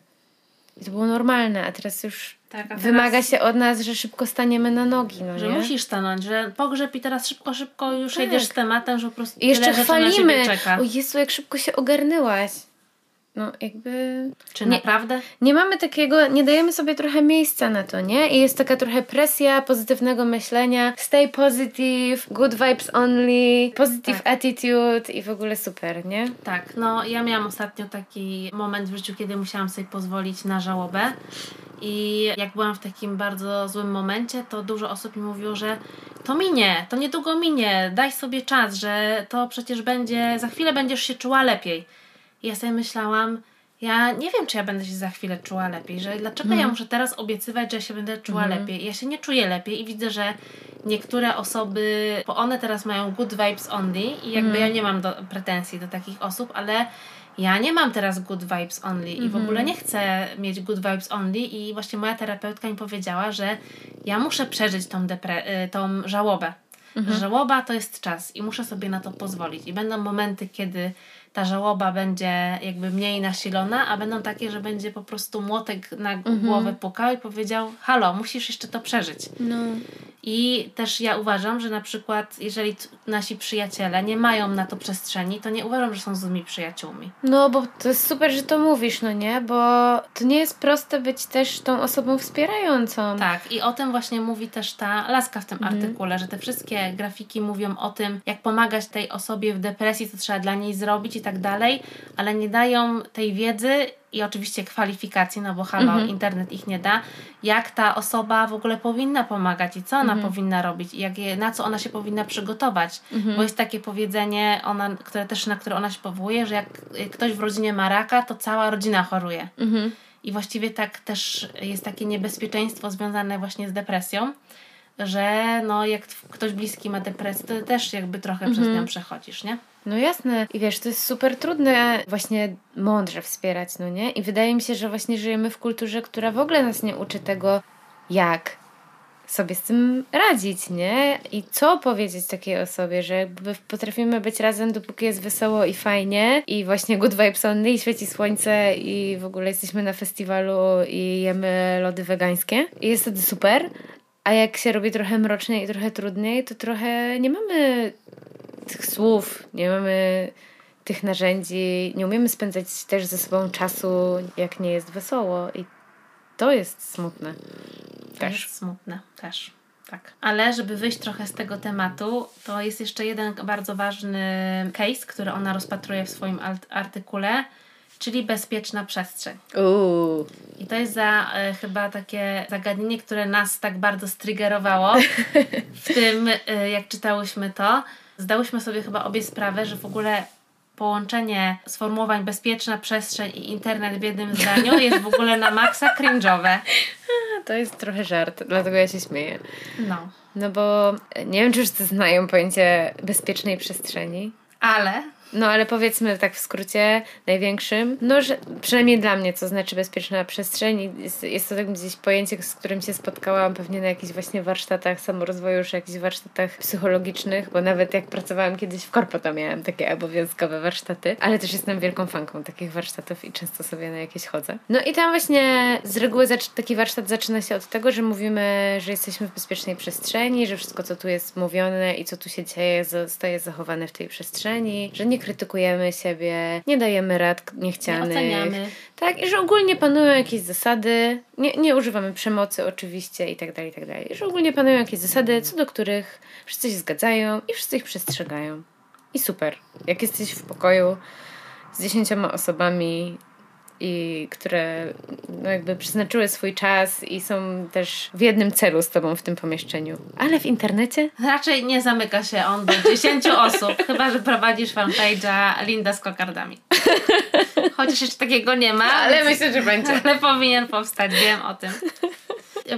I to było normalne, a teraz już Tak, a teraz- wymaga się od nas, że szybko staniemy na nogi, no Że nie? musisz stanąć, że pogrzeb i teraz szybko, szybko już Tak. jedziesz z tematem, że po prostu I jeszcze chwalimy. O Jezu, jak szybko się ogarnęłaś. No jakby... Czy nie- naprawdę? Nie mamy takiego, nie dajemy sobie trochę miejsca na to, nie? I jest taka trochę presja pozytywnego myślenia. Stay positive, good vibes only, positive Tak. attitude i w ogóle super, nie? Tak, no ja miałam ostatnio taki moment w życiu, kiedy musiałam sobie pozwolić na żałobę. I jak byłam w takim bardzo złym momencie, to dużo osób mi mówiło, że to minie, to niedługo minie, daj sobie czas, że to przecież będzie, za chwilę będziesz się czuła lepiej. I ja sobie myślałam, ja nie wiem, czy ja będę się za chwilę czuła lepiej, że dlaczego ja muszę teraz obiecywać, że się będę czuła lepiej. Ja się nie czuję lepiej i widzę, że niektóre osoby, bo one teraz mają good vibes only i jakby ja nie mam do, pretensji do takich osób, ale ja nie mam teraz good vibes only i w ogóle nie chcę mieć good vibes only i właśnie moja terapeutka mi powiedziała, że ja muszę przeżyć tą, depre- y, tą żałobę. Że żałoba to jest czas i muszę sobie na to pozwolić. I będą momenty, kiedy ta żałoba będzie jakby mniej nasilona, a będą takie, że będzie po prostu młotek na głowę pukał i powiedział: Halo, musisz jeszcze to przeżyć. No. I też ja uważam, że na przykład, jeżeli nasi przyjaciele nie mają na to przestrzeni, to nie uważam, że są złymi przyjaciółmi. No, bo to jest super, że to mówisz, no nie? Bo to nie jest proste być też tą osobą wspierającą. Tak, i o tym właśnie mówi też ta laska w tym artykule, że te wszystkie grafiki mówią o tym, jak pomagać tej osobie w depresji, co trzeba dla niej zrobić i tak dalej, ale nie dają tej wiedzy i oczywiście kwalifikacji, no bo halo, internet ich nie da, jak ta osoba w ogóle powinna pomagać i co ona powinna robić? Jak je, na co ona się powinna przygotować. Bo jest takie powiedzenie, ona, które też na które ona się powołuje, że jak ktoś w rodzinie ma raka, to cała rodzina choruje. I właściwie tak też jest takie niebezpieczeństwo związane właśnie z depresją, że no jak ktoś bliski ma depresję, to też jakby trochę przez nią przechodzisz, nie? No jasne. I wiesz, to jest super trudne właśnie mądrze wspierać, no nie? I wydaje mi się, że właśnie żyjemy w kulturze, która w ogóle nas nie uczy tego, jak sobie z tym radzić, nie? I co powiedzieć takiej osobie, że jakby potrafimy być razem, dopóki jest wesoło i fajnie i właśnie good vibes only i świeci słońce i w ogóle jesteśmy na festiwalu i jemy lody wegańskie i jest wtedy super, a jak się robi trochę mroczniej i trochę trudniej, to trochę nie mamy tych słów, nie mamy tych narzędzi, nie umiemy spędzać też ze sobą czasu, jak nie jest wesoło i to jest smutne. Też. Jest smutne, też. Tak. Ale żeby wyjść trochę z tego tematu, to jest jeszcze jeden bardzo ważny case, który ona rozpatruje w swoim artykule, czyli bezpieczna przestrzeń. Uuu. I to jest za e, chyba takie zagadnienie, które nas tak bardzo striggerowało w *laughs* tym, e, jak czytałyśmy to. Zdałyśmy sobie chyba obie sprawę, że w ogóle połączenie sformułowań bezpieczna przestrzeń i internet w jednym zdaniu jest w ogóle na maksa cringe'owe. To jest trochę żart, dlatego ja się śmieję. No. No bo nie wiem, czy wszyscy znają pojęcie bezpiecznej przestrzeni. Ale No ale powiedzmy tak w skrócie największym, no że przynajmniej dla mnie co znaczy bezpieczna przestrzeń jest, jest to tak gdzieś pojęcie, z którym się spotkałam pewnie na jakichś właśnie warsztatach samorozwoju, czy jakichś warsztatach psychologicznych, bo nawet jak pracowałam kiedyś w korpo, to miałam takie obowiązkowe warsztaty, ale też jestem wielką fanką takich warsztatów i często sobie na jakieś chodzę. No i tam właśnie z reguły taki warsztat zaczyna się od tego, że mówimy, że jesteśmy w bezpiecznej przestrzeni, że wszystko co tu jest mówione i co tu się dzieje zostaje zachowane w tej przestrzeni, że nie krytykujemy siebie, nie dajemy rad niechcianych. Nie oceniamy. Tak, i że ogólnie panują jakieś zasady, nie, nie używamy przemocy oczywiście i tak dalej, i tak dalej. I że ogólnie panują jakieś zasady, co do których wszyscy się zgadzają i wszyscy ich przestrzegają. I super. Jak jesteś w pokoju z dziesięcioma osobami i które no jakby przeznaczyły swój czas i są też w jednym celu z tobą w tym pomieszczeniu. Ale w internecie? Raczej nie zamyka się on do 10 *laughs* osób, chyba że prowadzisz fanpage'a Linda z kokardami. Chociaż jeszcze takiego nie ma. Ale myślę, że będzie. *laughs* Ale powinien powstać, wiem o tym.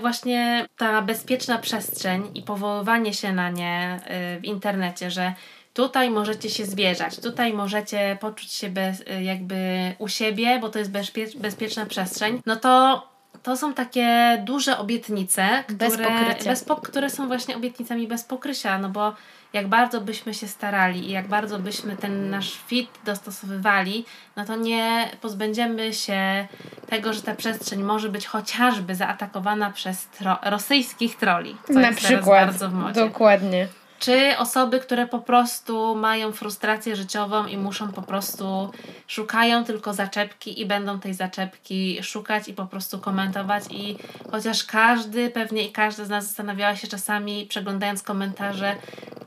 Właśnie ta bezpieczna przestrzeń i powoływanie się na nie y, w internecie, że tutaj możecie się zwierzać, tutaj możecie poczuć się bez, y, jakby u siebie, bo to jest bezpie- bezpieczna przestrzeń, no to to są takie duże obietnice, Bez które, pokrycia. bez po, które są właśnie obietnicami bez pokrycia, no bo jak bardzo byśmy się starali i jak bardzo byśmy ten nasz fit dostosowywali, no to nie pozbędziemy się tego, że ta przestrzeń może być chociażby zaatakowana przez tro- rosyjskich troli. Co Na jest przykład. bardzo w modzie. Dokładnie. Czy osoby, które po prostu mają frustrację życiową i muszą po prostu szukają tylko zaczepki i będą tej zaczepki szukać i po prostu komentować i chociaż każdy, pewnie i każda z nas zastanawiała się czasami przeglądając komentarze,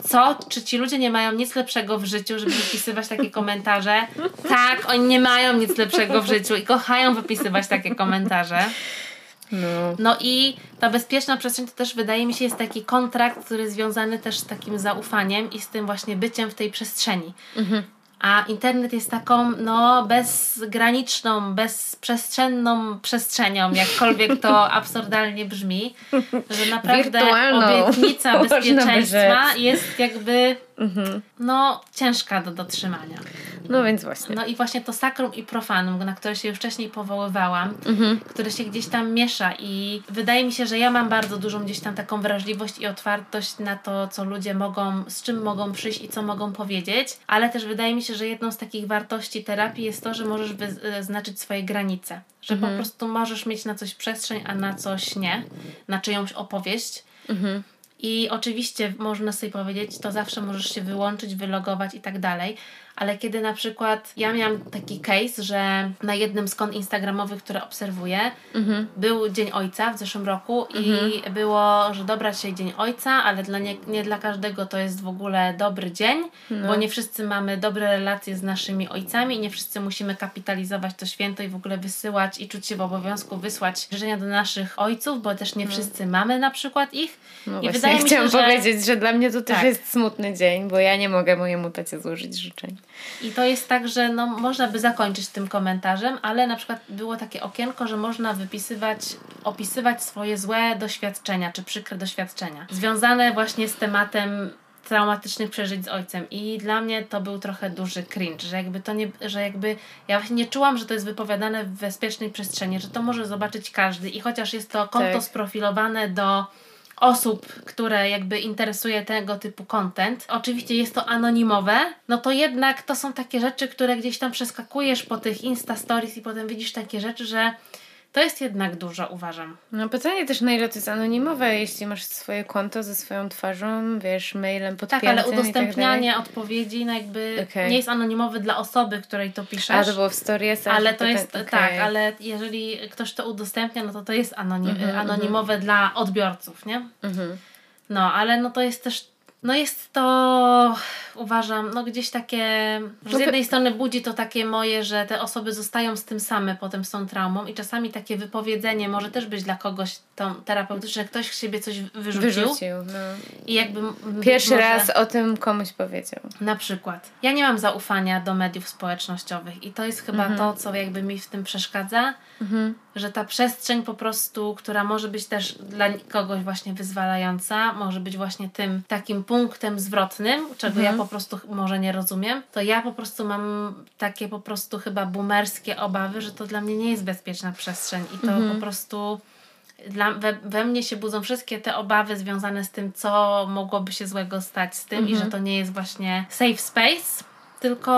co, czy ci ludzie nie mają nic lepszego w życiu, żeby wypisywać takie komentarze? Tak, oni nie mają nic lepszego w życiu i kochają wypisywać takie komentarze. No. No i ta bezpieczna przestrzeń to też wydaje mi się jest taki kontrakt, który jest związany też z takim zaufaniem i z tym właśnie byciem w tej przestrzeni. A internet jest taką no bezgraniczną, bezprzestrzenną przestrzenią, jakkolwiek to *laughs* absurdalnie brzmi, że *laughs* naprawdę Wirtualną, obietnica *laughs* bezpieczeństwa jest jakby no ciężka do dotrzymania. no więc właśnie. No i właśnie to sakrum i profanum, na które się już wcześniej powoływałam, które się gdzieś tam miesza i wydaje mi się, że ja mam bardzo dużą gdzieś tam taką wrażliwość i otwartość na to, co ludzie mogą, z czym mogą przyjść i co mogą powiedzieć, ale też wydaje mi się, że jedną z takich wartości terapii jest to, że możesz wyznaczyć swoje granice, że po prostu możesz mieć na coś przestrzeń, a na coś nie, na czyjąś opowieść. I oczywiście można sobie powiedzieć, to zawsze możesz się wyłączyć, wylogować i tak dalej. Ale kiedy na przykład ja miałam taki case, że na jednym z kont instagramowych, które obserwuję, był Dzień Ojca w zeszłym roku i było, że dobra dzisiaj Dzień Ojca, ale dla nie, nie dla każdego to jest w ogóle dobry dzień, bo nie wszyscy mamy dobre relacje z naszymi ojcami i nie wszyscy musimy kapitalizować to święto i w ogóle wysyłać i czuć się w obowiązku wysłać życzenia do naszych ojców, bo też nie wszyscy mamy na przykład ich. No I wydaje mi się, chciałam że... powiedzieć, że dla mnie to też Tak. jest smutny dzień, bo ja nie mogę mojemu tacie złożyć życzeń. I to jest tak, że no, można by zakończyć tym komentarzem, ale na przykład było takie okienko, że można wypisywać, opisywać swoje złe doświadczenia, czy przykre doświadczenia, związane właśnie z tematem traumatycznych przeżyć z ojcem i dla mnie to był trochę duży cringe, że jakby to nie, że jakby ja właśnie nie czułam, że to jest wypowiadane w bezpiecznej przestrzeni, że to może zobaczyć każdy i chociaż jest to konto Tak. sprofilowane do osób, które jakby interesuje tego typu content. Oczywiście jest to anonimowe, no to jednak to są takie rzeczy, które gdzieś tam przeskakujesz po tych Insta Stories i potem widzisz takie rzeczy, że to jest jednak dużo, uważam. No pytanie też na ile to jest anonimowe, jeśli masz swoje konto ze swoją twarzą, wiesz, mailem Tak, podpiętym ale i udostępnianie tak odpowiedzi no jakby Okej. nie jest anonimowy dla osoby, której to piszesz. A to było w storiesach. Ale i to jest, okej. tak, ale jeżeli ktoś to udostępnia, no to to jest anonim, Mhm, anonimowe dla odbiorców, nie? Mhm. No, ale no to jest też, no jest to, uważam, no gdzieś takie, że No z to- jednej strony budzi to takie moje, że te osoby zostają z tym same potem z tą traumą i czasami takie wypowiedzenie może też być dla kogoś tą terapeutyczne, ktoś z siebie coś wyrzucił, Wyrzucił, no. i jakby Pierwszy może- raz o tym komuś powiedział. na przykład. Ja nie mam zaufania do mediów społecznościowych i to jest chyba Mhm. to, co jakby mi w tym przeszkadza, że ta przestrzeń po prostu, która może być też dla kogoś właśnie wyzwalająca, może być właśnie tym takim punktem zwrotnym, czego Mhm. ja po prostu może nie rozumiem, to ja po prostu mam takie po prostu chyba boomerskie obawy, że to dla mnie nie jest bezpieczna przestrzeń i to Mhm. po prostu dla, we, we mnie się budzą wszystkie te obawy związane z tym, co mogłoby się złego stać z tym i Mhm. że to nie jest właśnie safe space, tylko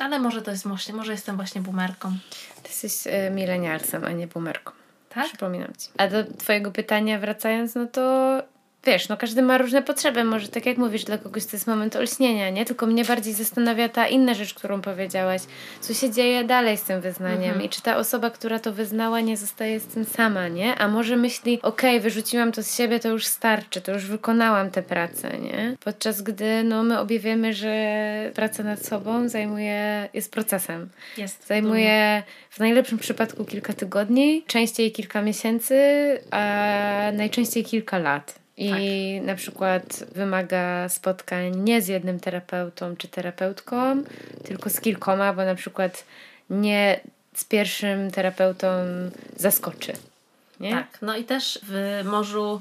ale może to jest właśnie, może jestem właśnie boomerką. Ty jesteś e, milenialsem, a nie boomerką. Tak? Przypominam ci. A do twojego pytania wracając, no to wiesz, no każdy ma różne potrzeby. Może tak jak mówisz, dla kogoś to jest moment olśnienia, nie? Tylko mnie bardziej zastanawia ta inna rzecz, którą powiedziałaś. Co się dzieje dalej z tym wyznaniem mhm. i czy ta osoba, która to wyznała, nie zostaje z tym sama, nie? A może myśli, okej, okay, wyrzuciłam to z siebie, to już starczy, to już wykonałam tę pracę, nie? Podczas gdy, no, my obie wiemy, że praca nad sobą zajmuje, jest procesem. Jest. Zajmuje w najlepszym przypadku kilka tygodni, częściej kilka miesięcy, a najczęściej kilka lat. I tak. na przykład wymaga spotkań nie z jednym terapeutą czy terapeutką, tylko z kilkoma, bo na przykład nie z pierwszym terapeutą zaskoczy. Nie? Tak, no i też w morzu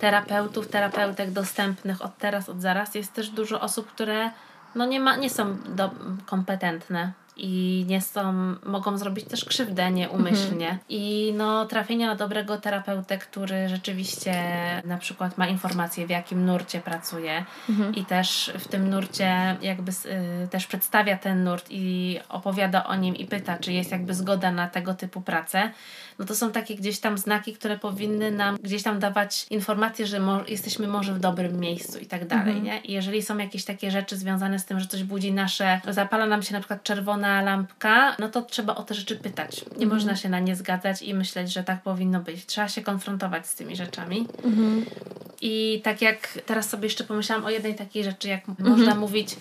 terapeutów, terapeutek dostępnych od teraz, od zaraz jest też dużo osób, które no nie, ma, nie są do, kompetentne i nie są, mogą zrobić też krzywdę nieumyślnie. Mhm. I no, trafienie na dobrego terapeutę, który rzeczywiście na przykład ma informacje, w jakim nurcie pracuje mhm. i też w tym nurcie jakby y, też przedstawia ten nurt i opowiada o nim i pyta, czy jest jakby zgoda na tego typu pracę, no to są takie gdzieś tam znaki, które powinny nam gdzieś tam dawać informacje, że mo jesteśmy może w dobrym miejscu i tak dalej, mhm. nie? I jeżeli są jakieś takie rzeczy związane z tym, że coś budzi nasze, zapala nam się na przykład czerwona lampka, no to trzeba o te rzeczy pytać. Nie mhm. można się na nie zgadzać i myśleć, że tak powinno być. Trzeba się konfrontować z tymi rzeczami. Mhm. I tak jak teraz sobie jeszcze pomyślałam o jednej takiej rzeczy, jak można mhm. mówić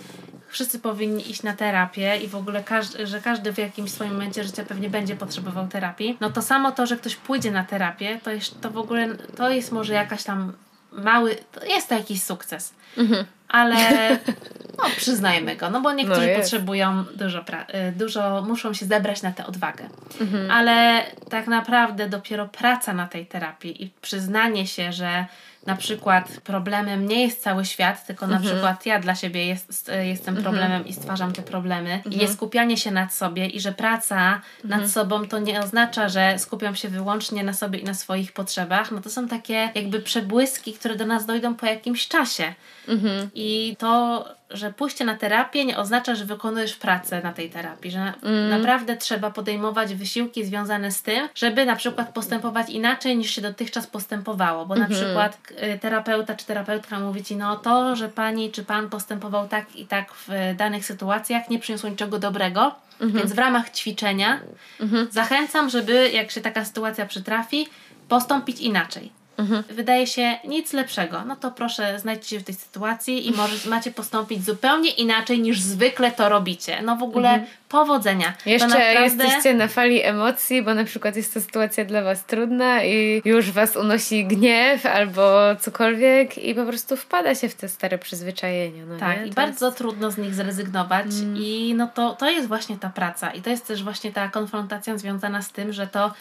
wszyscy powinni iść na terapię i w ogóle każdy, że każdy w jakimś swoim momencie życia pewnie będzie potrzebował terapii, no to samo to, że ktoś pójdzie na terapię, to jest to w ogóle, to jest może jakaś tam mały, to jest to jakiś sukces. Mhm. Ale *laughs* no, przyznajmy go, no bo niektórzy no potrzebują dużo, pra- y, dużo, muszą się zebrać na tę odwagę. Mhm. Ale tak naprawdę dopiero praca na tej terapii i przyznanie się, że na przykład problemem nie jest cały świat, tylko na mhm. przykład ja dla siebie jest, jestem mhm. problemem mhm. i stwarzam te problemy. Mhm. I nie skupianie się nad sobie i że praca nad mhm. sobą to nie oznacza, że skupiam się wyłącznie na sobie i na swoich potrzebach. No to są takie jakby przebłyski, które do nas dojdą po jakimś czasie. Mhm. I to że pójście na terapię nie oznacza, że wykonujesz pracę na tej terapii, że mm. naprawdę trzeba podejmować wysiłki związane z tym, żeby na przykład postępować inaczej niż się dotychczas postępowało, bo -hmm. na mhm. przykład y, terapeuta czy terapeutka mówi ci, no to, że pani czy pan postępował tak i tak w danych sytuacjach nie przyniosło niczego dobrego, -hmm. więc w ramach ćwiczenia -hmm. zachęcam, żeby jak się taka sytuacja przytrafi, postąpić inaczej. Mhm. Wydaje się nic lepszego. No to proszę, znajdźcie się w tej sytuacji i może macie postąpić zupełnie inaczej niż zwykle to robicie. No w ogóle mhm powodzenia. Jeszcze naprawdę... jesteście na fali emocji, bo na przykład jest to sytuacja dla Was trudna i już Was unosi gniew albo cokolwiek i po prostu wpada się w te stare przyzwyczajenia. No tak, nie? i to bardzo jest... trudno z nich zrezygnować mm. i no to, to jest właśnie ta praca i to jest też właśnie ta konfrontacja związana z tym, że to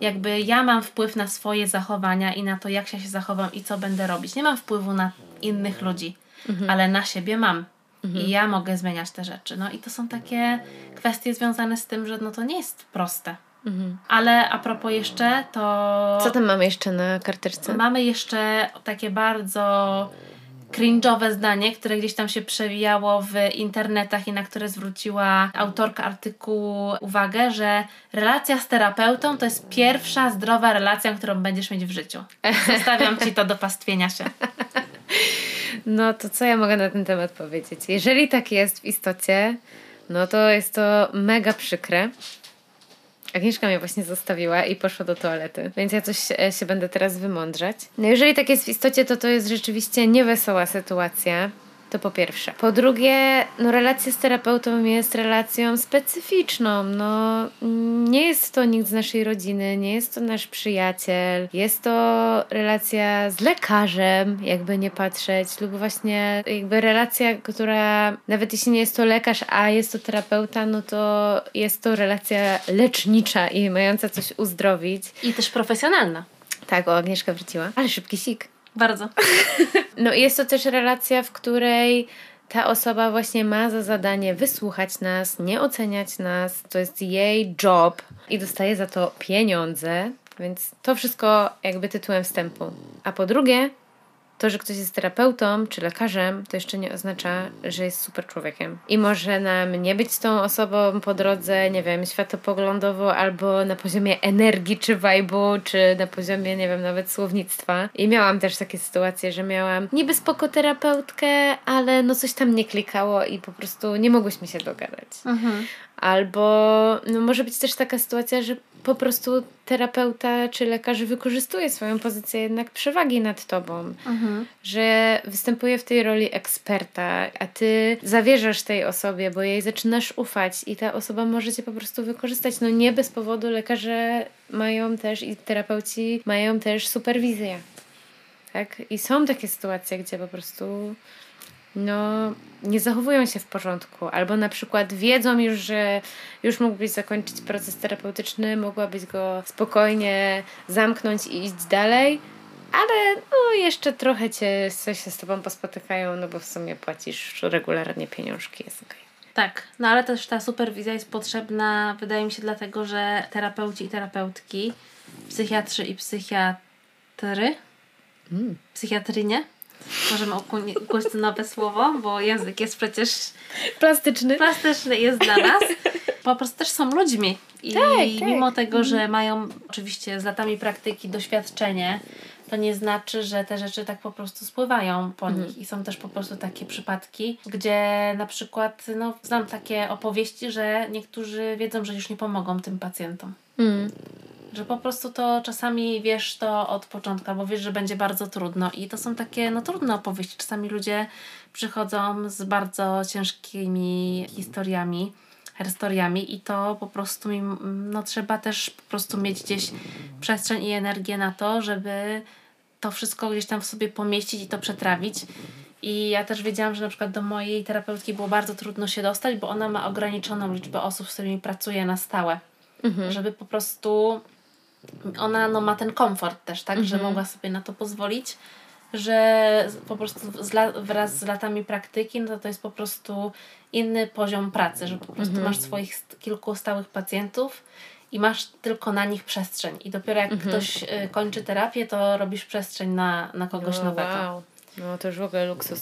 jakby ja mam wpływ na swoje zachowania i na to, jak się zachowam i co będę robić. Nie mam wpływu na innych ludzi, mhm. ale na siebie mam. Mhm. I ja mogę zmieniać te rzeczy. No i to są takie kwestie związane z tym, że no to nie jest proste. Mhm. Ale a propos jeszcze, to. Co tam mamy jeszcze na karteczce? Mamy jeszcze takie bardzo cringe'owe zdanie, które gdzieś tam się przewijało w internetach i na które zwróciła autorka artykułu uwagę, że relacja z terapeutą to jest pierwsza zdrowa relacja, którą będziesz mieć w życiu. *laughs* Zostawiam ci to do pastwienia się. *laughs* No to co ja mogę na ten temat powiedzieć? Jeżeli tak jest w istocie, no to jest to mega przykre. Agnieszka mnie właśnie zostawiła i poszła do toalety, więc ja coś e, się będę teraz wymądrzać. No jeżeli tak jest w istocie, to to jest rzeczywiście niewesoła sytuacja. To po pierwsze. Po drugie, no relacja z terapeutą jest relacją specyficzną. No, nie jest to nikt z naszej rodziny, nie jest to nasz przyjaciel. Jest to relacja z lekarzem, jakby nie patrzeć, lub właśnie jakby relacja, która nawet jeśli nie jest to lekarz, a jest to terapeuta, no to jest to relacja lecznicza i mająca coś uzdrowić. I też profesjonalna. Tak, o Agnieszka wróciła. Ale szybki sik. Bardzo. *laughs* No i jest to też relacja, w której ta osoba właśnie ma za zadanie wysłuchać nas, nie oceniać nas, to jest jej job i dostaje za to pieniądze, więc to wszystko jakby tytułem wstępu. A po drugie, to, że ktoś jest terapeutą czy lekarzem, to jeszcze nie oznacza, że jest super człowiekiem. I może nam nie być tą osobą po drodze, nie wiem, światopoglądowo albo na poziomie energii czy vibe'u, czy na poziomie, nie wiem, nawet słownictwa. I miałam też takie sytuacje, że miałam niby spoko terapeutkę, ale no coś tam nie klikało i po prostu nie mogłyśmy się dogadać. Mhm. Albo no może być też taka sytuacja, że po prostu terapeuta czy lekarz wykorzystuje swoją pozycję jednak przewagi nad tobą, Mhm. że występuje w tej roli eksperta, a ty zawierzasz tej osobie, bo jej zaczynasz ufać i ta osoba może cię po prostu wykorzystać. No nie bez powodu lekarze mają też i terapeuci mają też superwizję. Tak? I są takie sytuacje, gdzie po prostu no, nie zachowują się w porządku, albo na przykład wiedzą już, że już mógłbyś zakończyć proces terapeutyczny, mogłabyś go spokojnie zamknąć i iść dalej, ale no, jeszcze trochę cię coś się z tobą pospotykają, no bo w sumie płacisz regularnie pieniążki, jest okej. Tak, no ale też ta superwizja jest potrzebna, wydaje mi się, dlatego, że terapeuci i terapeutki, psychiatrzy i psychiatry, psychiatrynie, możemy ukuć to nowe słowo, bo język jest przecież Plastyczny. plastyczny jest dla nas, *laughs* po prostu też są ludźmi. I Tak, tak. mimo tego, że mają oczywiście z latami praktyki doświadczenie, to nie znaczy, że te rzeczy tak po prostu spływają po Mhm. nich. I są też po prostu takie przypadki, gdzie na przykład, no, znam takie opowieści, że niektórzy wiedzą, że już nie pomogą tym pacjentom. Mm. Że po prostu to czasami wiesz to od początku, albo wiesz, że będzie bardzo trudno. I to są takie no, trudne opowieści. Czasami ludzie przychodzą z bardzo ciężkimi historiami, historiami i to po prostu no, trzeba też po prostu mieć gdzieś przestrzeń i energię na to, żeby to wszystko gdzieś tam w sobie pomieścić i to przetrawić. I ja też wiedziałam, że na przykład do mojej terapeutki było bardzo trudno się dostać, bo ona ma ograniczoną liczbę osób, z którymi pracuje na stałe. Żeby po prostu ona no, ma ten komfort też, tak, że mogła sobie na to pozwolić, że po prostu z wraz z latami praktyki, no to to jest po prostu inny poziom pracy, że po prostu masz swoich st- kilku stałych pacjentów i masz tylko na nich przestrzeń. I dopiero jak ktoś y, kończy terapię, to robisz przestrzeń na, na kogoś O, nowego. wow. No to już w ogóle luksus.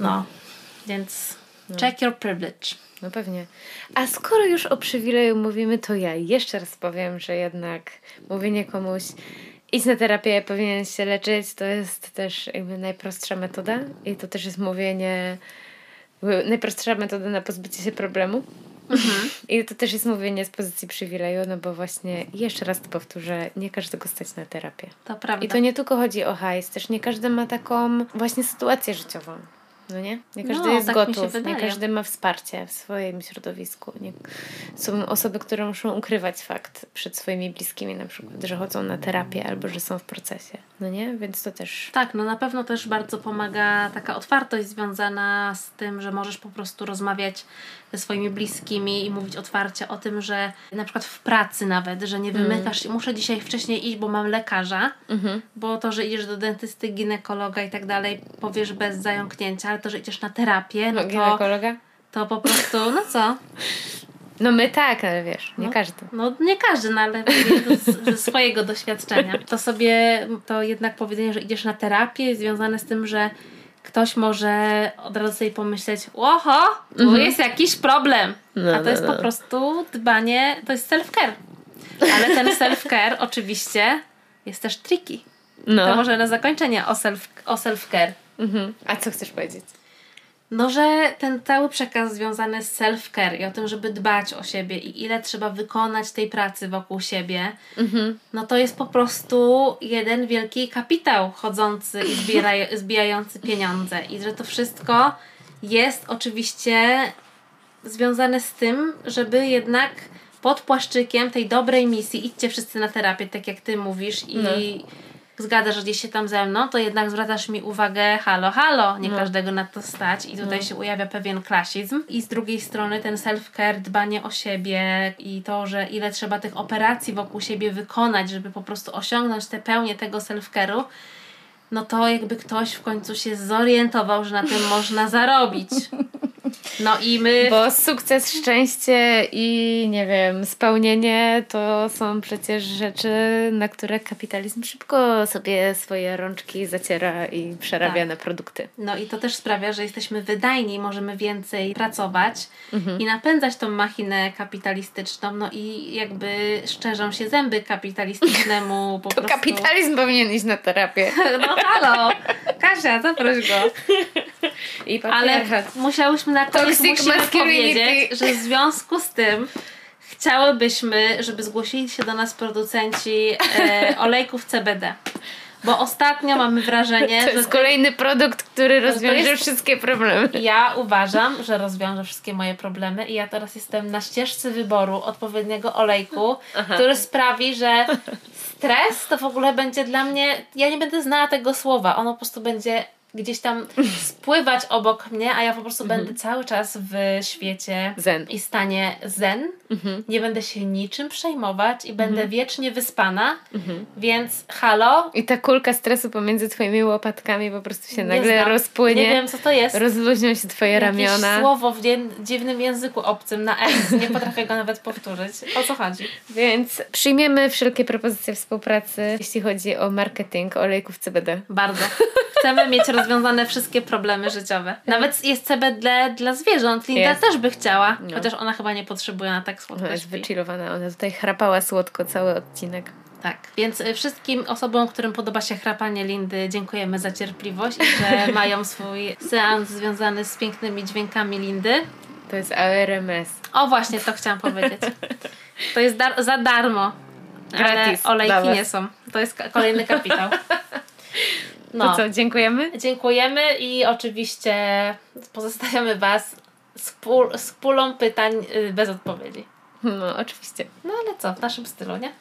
No, więc check your privilege. No pewnie. A skoro już o przywileju mówimy, to ja jeszcze raz powiem, że jednak mówienie komuś idź na terapię, powinien się leczyć, to jest też jakby najprostsza metoda i to też jest mówienie najprostsza metoda na pozbycie się problemu. I to też jest mówienie z pozycji przywileju, no bo właśnie jeszcze raz to powtórzę, nie każdego stać na terapię. To prawda. I to nie tylko chodzi o hajs, też nie każdy ma taką właśnie sytuację życiową. No nie? Nie każdy No, jest tak gotów, nie każdy ma wsparcie w swoim środowisku. Nie, są osoby, które muszą ukrywać fakt przed swoimi bliskimi, na przykład, że chodzą na terapię albo że są w procesie. No nie? Więc to też. Tak, no na pewno też bardzo pomaga taka otwartość związana z tym, że możesz po prostu rozmawiać ze swoimi bliskimi i mówić otwarcie o tym, że na przykład w pracy nawet, że nie wymykasz, muszę dzisiaj wcześniej iść, bo mam lekarza, Mhm. bo to, że idziesz do dentysty, ginekologa i tak dalej, powiesz bez zająknięcia, ale to, że idziesz na terapię, no No, to, ginekologa? to po prostu, no co? No my tak, ale wiesz, nie No. każdy. No nie każdy, no ale to ze swojego doświadczenia. To sobie, to jednak powiedzenie, że idziesz na terapię jest związane z tym, że ktoś może od razu sobie pomyśleć, oho, tu jest jakiś problem. No, A to no, jest no. po prostu dbanie, to jest self-care. Ale ten self-care *laughs* oczywiście jest też tricky. To No. może na zakończenie o, self, o self-care. Mhm. A co chcesz powiedzieć? No, że ten cały przekaz związany z self-care i o tym, żeby dbać o siebie i ile trzeba wykonać tej pracy wokół siebie, Mhm. no to jest po prostu jeden wielki kapitał chodzący i zbieraj, *laughs* zbijający pieniądze. I że to wszystko jest oczywiście związane z tym, żeby jednak pod płaszczykiem tej dobrej misji idźcie wszyscy na terapię, tak jak ty mówisz i No. Zgadasz gdzieś się tam ze mną, to jednak zwracasz mi uwagę halo, halo, nie No. każdego na to stać i tutaj się ujawia pewien klasizm. I z drugiej strony ten self-care, dbanie o siebie i to, że ile trzeba tych operacji wokół siebie wykonać, żeby po prostu osiągnąć tę pełnię tego self-care'u, no to jakby ktoś w końcu się zorientował, że na tym *laughs* można zarobić. No i my... Bo sukces, szczęście i nie wiem, spełnienie to są przecież rzeczy, na które kapitalizm szybko sobie swoje rączki zaciera i przerabia Tak. na produkty. No i to też sprawia, że jesteśmy wydajni, możemy więcej pracować Mhm. i napędzać tą machinę kapitalistyczną, no i jakby szczerzą się zęby kapitalistycznemu po To prostu. kapitalizm powinien iść na terapię. *laughs* No halo, Kasia, zaproś go. I Ale musiałyśmy na koniec musimy powiedzieć, że w związku z tym chciałybyśmy, żeby zgłosili się do nas producenci e, olejków CBD. Bo ostatnio mamy wrażenie, To że jest kolejny produkt, który rozwiąże jest- wszystkie problemy. ja uważam, że rozwiąże wszystkie moje problemy i ja teraz jestem na ścieżce wyboru odpowiedniego olejku, który sprawi, że stres to w ogóle będzie dla mnie, ja nie będę znała tego słowa, ono po prostu będzie gdzieś tam spływać obok mnie, a ja po prostu będę cały czas w świecie Zen. i stanie zen. Nie będę się niczym przejmować i będę wiecznie wyspana, więc halo, I ta kulka stresu pomiędzy twoimi łopatkami po prostu się nagle znam. rozpłynie. Nie wiem co to jest. Rozluźnią się twoje Jakieś ramiona. słowo w dziwnym języku obcym na S. Nie potrafię go nawet powtórzyć. O co chodzi? Więc przyjmiemy wszelkie propozycje współpracy, jeśli chodzi o marketing olejków CBD. Bardzo. Chcemy mieć *laughs* rozwiązane wszystkie problemy życiowe. Nawet jest CBD dla zwierząt. Linda Jest. też by chciała. No. Chociaż ona chyba nie potrzebuje na tak słodko Ona jest wychillowana, ona tutaj chrapała słodko cały odcinek. Tak. Więc y, wszystkim osobom, którym podoba się chrapanie Lindy, dziękujemy za cierpliwość i że *laughs* mają swój seans związany z pięknymi dźwiękami Lindy. To jest ARMS. O właśnie, to chciałam powiedzieć. *laughs* To jest dar- za darmo. Gratis Ale olejki nie są. To jest kolejny kapitał. *laughs* To No. co, dziękujemy? Dziękujemy i oczywiście pozostawiamy Was z, pól, z pulą pytań y, bez odpowiedzi. No, oczywiście. No ale co, w naszym stylu, nie?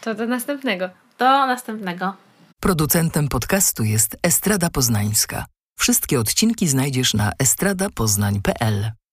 To do następnego. Do następnego. Producentem podcastu jest Estrada Poznańska. Wszystkie odcinki znajdziesz na estradapoznań.pl.